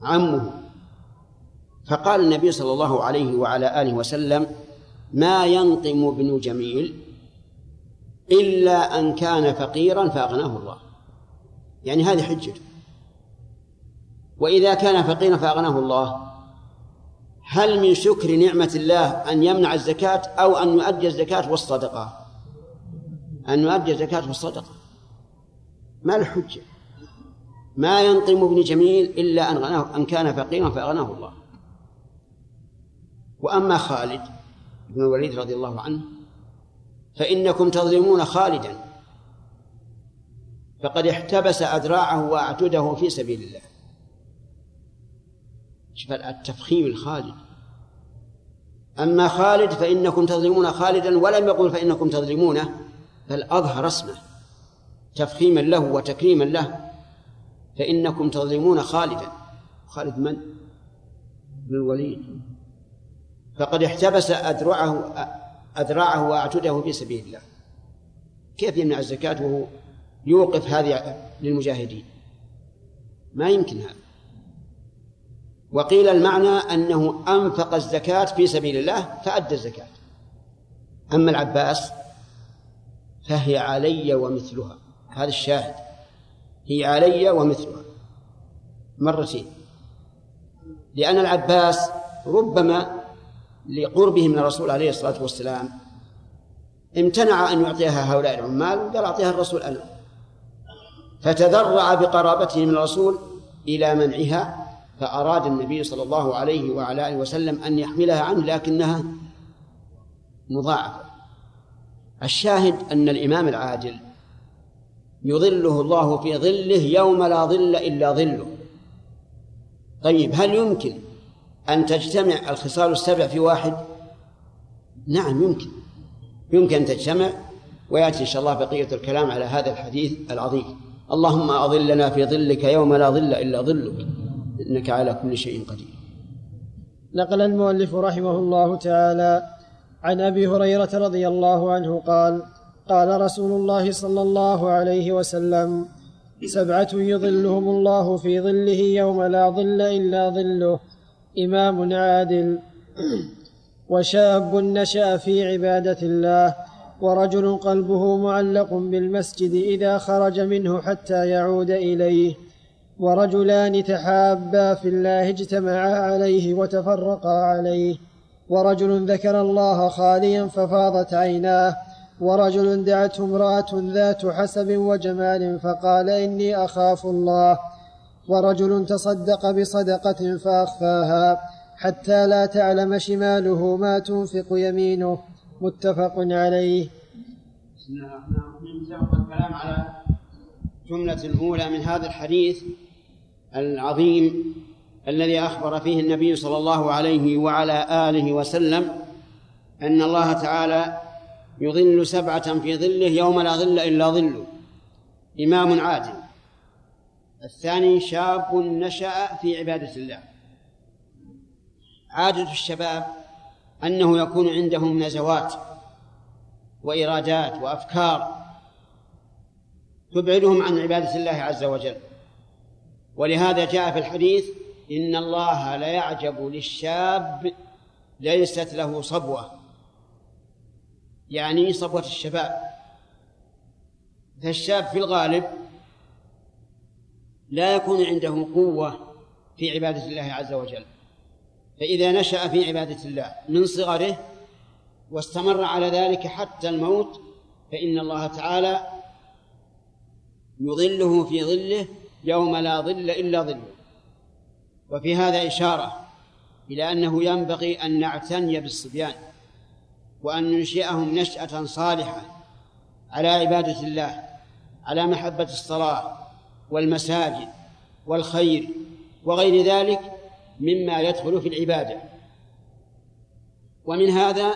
عمه. فقال النبي صلى الله عليه وعلى آله وسلم ما ينقم ابن جميل إلا أن كان فقيرا فأغناه الله. يعني هذه حجته. وإذا كان فقيرا فأغناه الله هل من شكر نعمة الله أن يمنع الزكاة أو أن يؤدي الزكاة والصدقة؟ أن يؤدي الزكاة والصدقة. ما الحجة ما ينقم ابن جميل إلا أن غناه أن كان فقيرا فأغناه الله. وأما خالد بن الوليد رضي الله عنه فإنكم تظلمون خالدا. فقد احتبس أذراعه وأعتده في سبيل الله. شوف التفخيم الخالد. أما خالد فإنكم تظلمون خالدا ولم يقل فإنكم تظلمونه بل أظهر اسمه تفخيما له وتكريما له. فإنكم تظلمون خالدا. خالد من؟ بن الوليد. فقد احتبس أذرعه أذرعه وأعتده في سبيل الله. كيف يمنع الزكاة وهو يوقف هذه للمجاهدين؟ ما يمكن هذا. وقيل المعنى أنه أنفق الزكاة في سبيل الله فأدى الزكاة. أما العباس فهي علي ومثلها. هذا الشاهد. هي علي ومثلها مرتين لأن العباس ربما لقربه من الرسول عليه الصلاة والسلام امتنع أن يعطيها هؤلاء العمال وقال أعطيها الرسول أنا. فتذرع بقرابته من الرسول إلى منعها فأراد النبي صلى الله عليه وعلى آله وسلم أن يحملها عنه لكنها مضاعفة. الشاهد أن الإمام العادل يظله الله في ظله يوم لا ظل إلا ظله. طيب هل يمكن أن تجتمع الخصال السبع في واحد؟ نعم يمكن. يمكن أن تجتمع ويأتي إن شاء الله بقية الكلام على هذا الحديث العظيم. اللهم أظلنا في ظلك يوم لا ظل إلا ظلك. إنك على كل شيء قدير. نقل المؤلف رحمه الله تعالى عن أبي هريرة رضي الله عنه قال قال رسول الله صلى الله عليه وسلم سبعة يظلهم الله في ظله يوم لا ظل إلا ظله إمام عادل. وشاب نشأ في عبادة الله ورجل قلبه معلق بالمسجد إذا خرج منه حتى يعود إليه. ورجلان تحابا في الله اجتمعا عليه وتفرقا عليه. ورجل ذكر الله خاليا ففاضت عيناه ورجل دعته امرأة ذات حسب وجمال فقال إني أخاف الله. ورجل تصدق بصدقة فأخفاها حتى لا تعلم شماله ما تنفق يمينه. متفق عليه. بسم الله الرحمن الرحيم الكلام على جملة الأولى من هذا الحديث العظيم الذي أخبر فيه النبي صلى الله عليه وعلى آله وسلم أن الله تعالى يظل سبعة في ظله يوم لا ظل إلا ظله. إمام عادل. الثاني شاب نشأ في عبادة الله. عادة الشباب أنه يكون عندهم نزوات وإرادات وأفكار تبعدهم عن عبادة الله عز وجل. ولهذا جاء في الحديث إن الله ليعجب للشاب ليست له صبوة. يعني صبوة الشباب فالشاب في الغالب لا يكون عنده قوة في عبادة الله عز وجل. فإذا نشأ في عبادة الله من صغره واستمر على ذلك حتى الموت فإن الله تعالى يظله في ظله يوم لا ظل إلا ظله. وفي هذا إشارة إلى أنه ينبغي أن نعتني بالصبيان. وأن ننشئهم نشأة صالحة على عبادة الله على محبة الصلاة والمساجد والخير وغير ذلك مما يدخل في العبادة. ومن هذا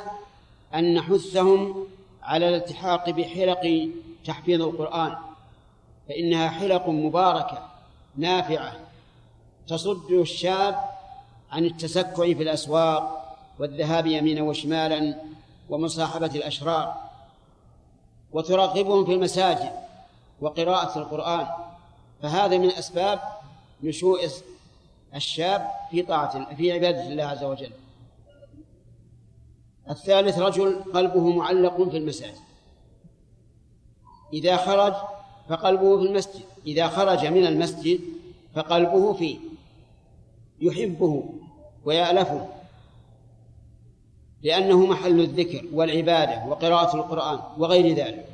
أن نحثهم على الالتحاق بحلق تحفيظ القرآن فإنها حلق مباركة نافعة تصد الشاب عن التسكع في الأسواق والذهاب يمينا وشمالا ومصاحبة الأشرار وترغبهم في المساجد وقراءة القرآن. فهذا من أسباب نشوء الشاب في طاعة في عبادة الله عز وجل. الثالث رجل قلبه معلق في المساجد. إذا خرج فقلبه في المسجد إذا خرج من المسجد فقلبه فيه يحبه ويألفه. لأنه محل الذكر والعبادة وقراءة القرآن وغير ذلك.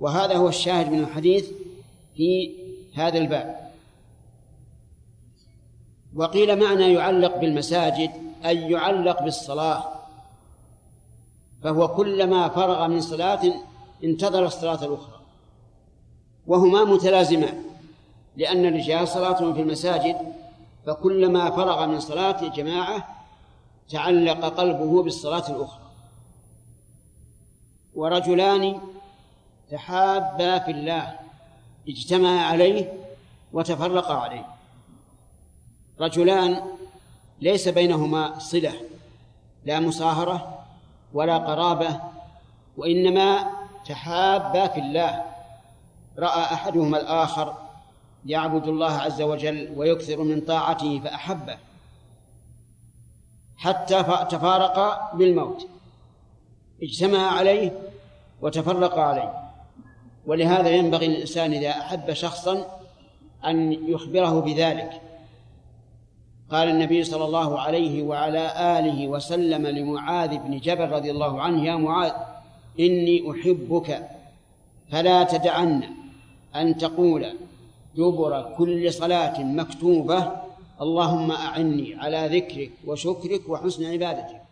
وهذا هو الشاهد من الحديث في هذا الباب. وقيل معنى يعلق بالمساجد أي يعلق بالصلاة. فهو كلما فرغ من صلاة انتظر الصلاة الأخرى. وهما متلازمان لأن الرجال صلاتهم في المساجد فكلما فرغ من صلاة الجماعة تعلق قلبه بالصلاة الأخرى. ورجلان تحابا في الله اجتمعا عليه وتفرقا عليه. رجلان ليس بينهما صلة لا مصاهرة ولا قرابة وإنما تحابا في الله. رأى أحدهما الآخر يعبد الله عز وجل ويكثر من طاعته فأحبه. حتى تفارقا بالموت. اجتمع عليه وتفرق عليه. ولهذا ينبغي للإنسان إذا أحب شخصا أن يخبره بذلك. قال النبي صلى الله عليه وعلى آله وسلم لمعاذ بن جبل رضي الله عنه يا معاذ إني أحبك فلا تدعن أن تقول دبر كل صلاة مكتوبة اللهم أعني على ذكرك وشكرك وحسن عبادتك.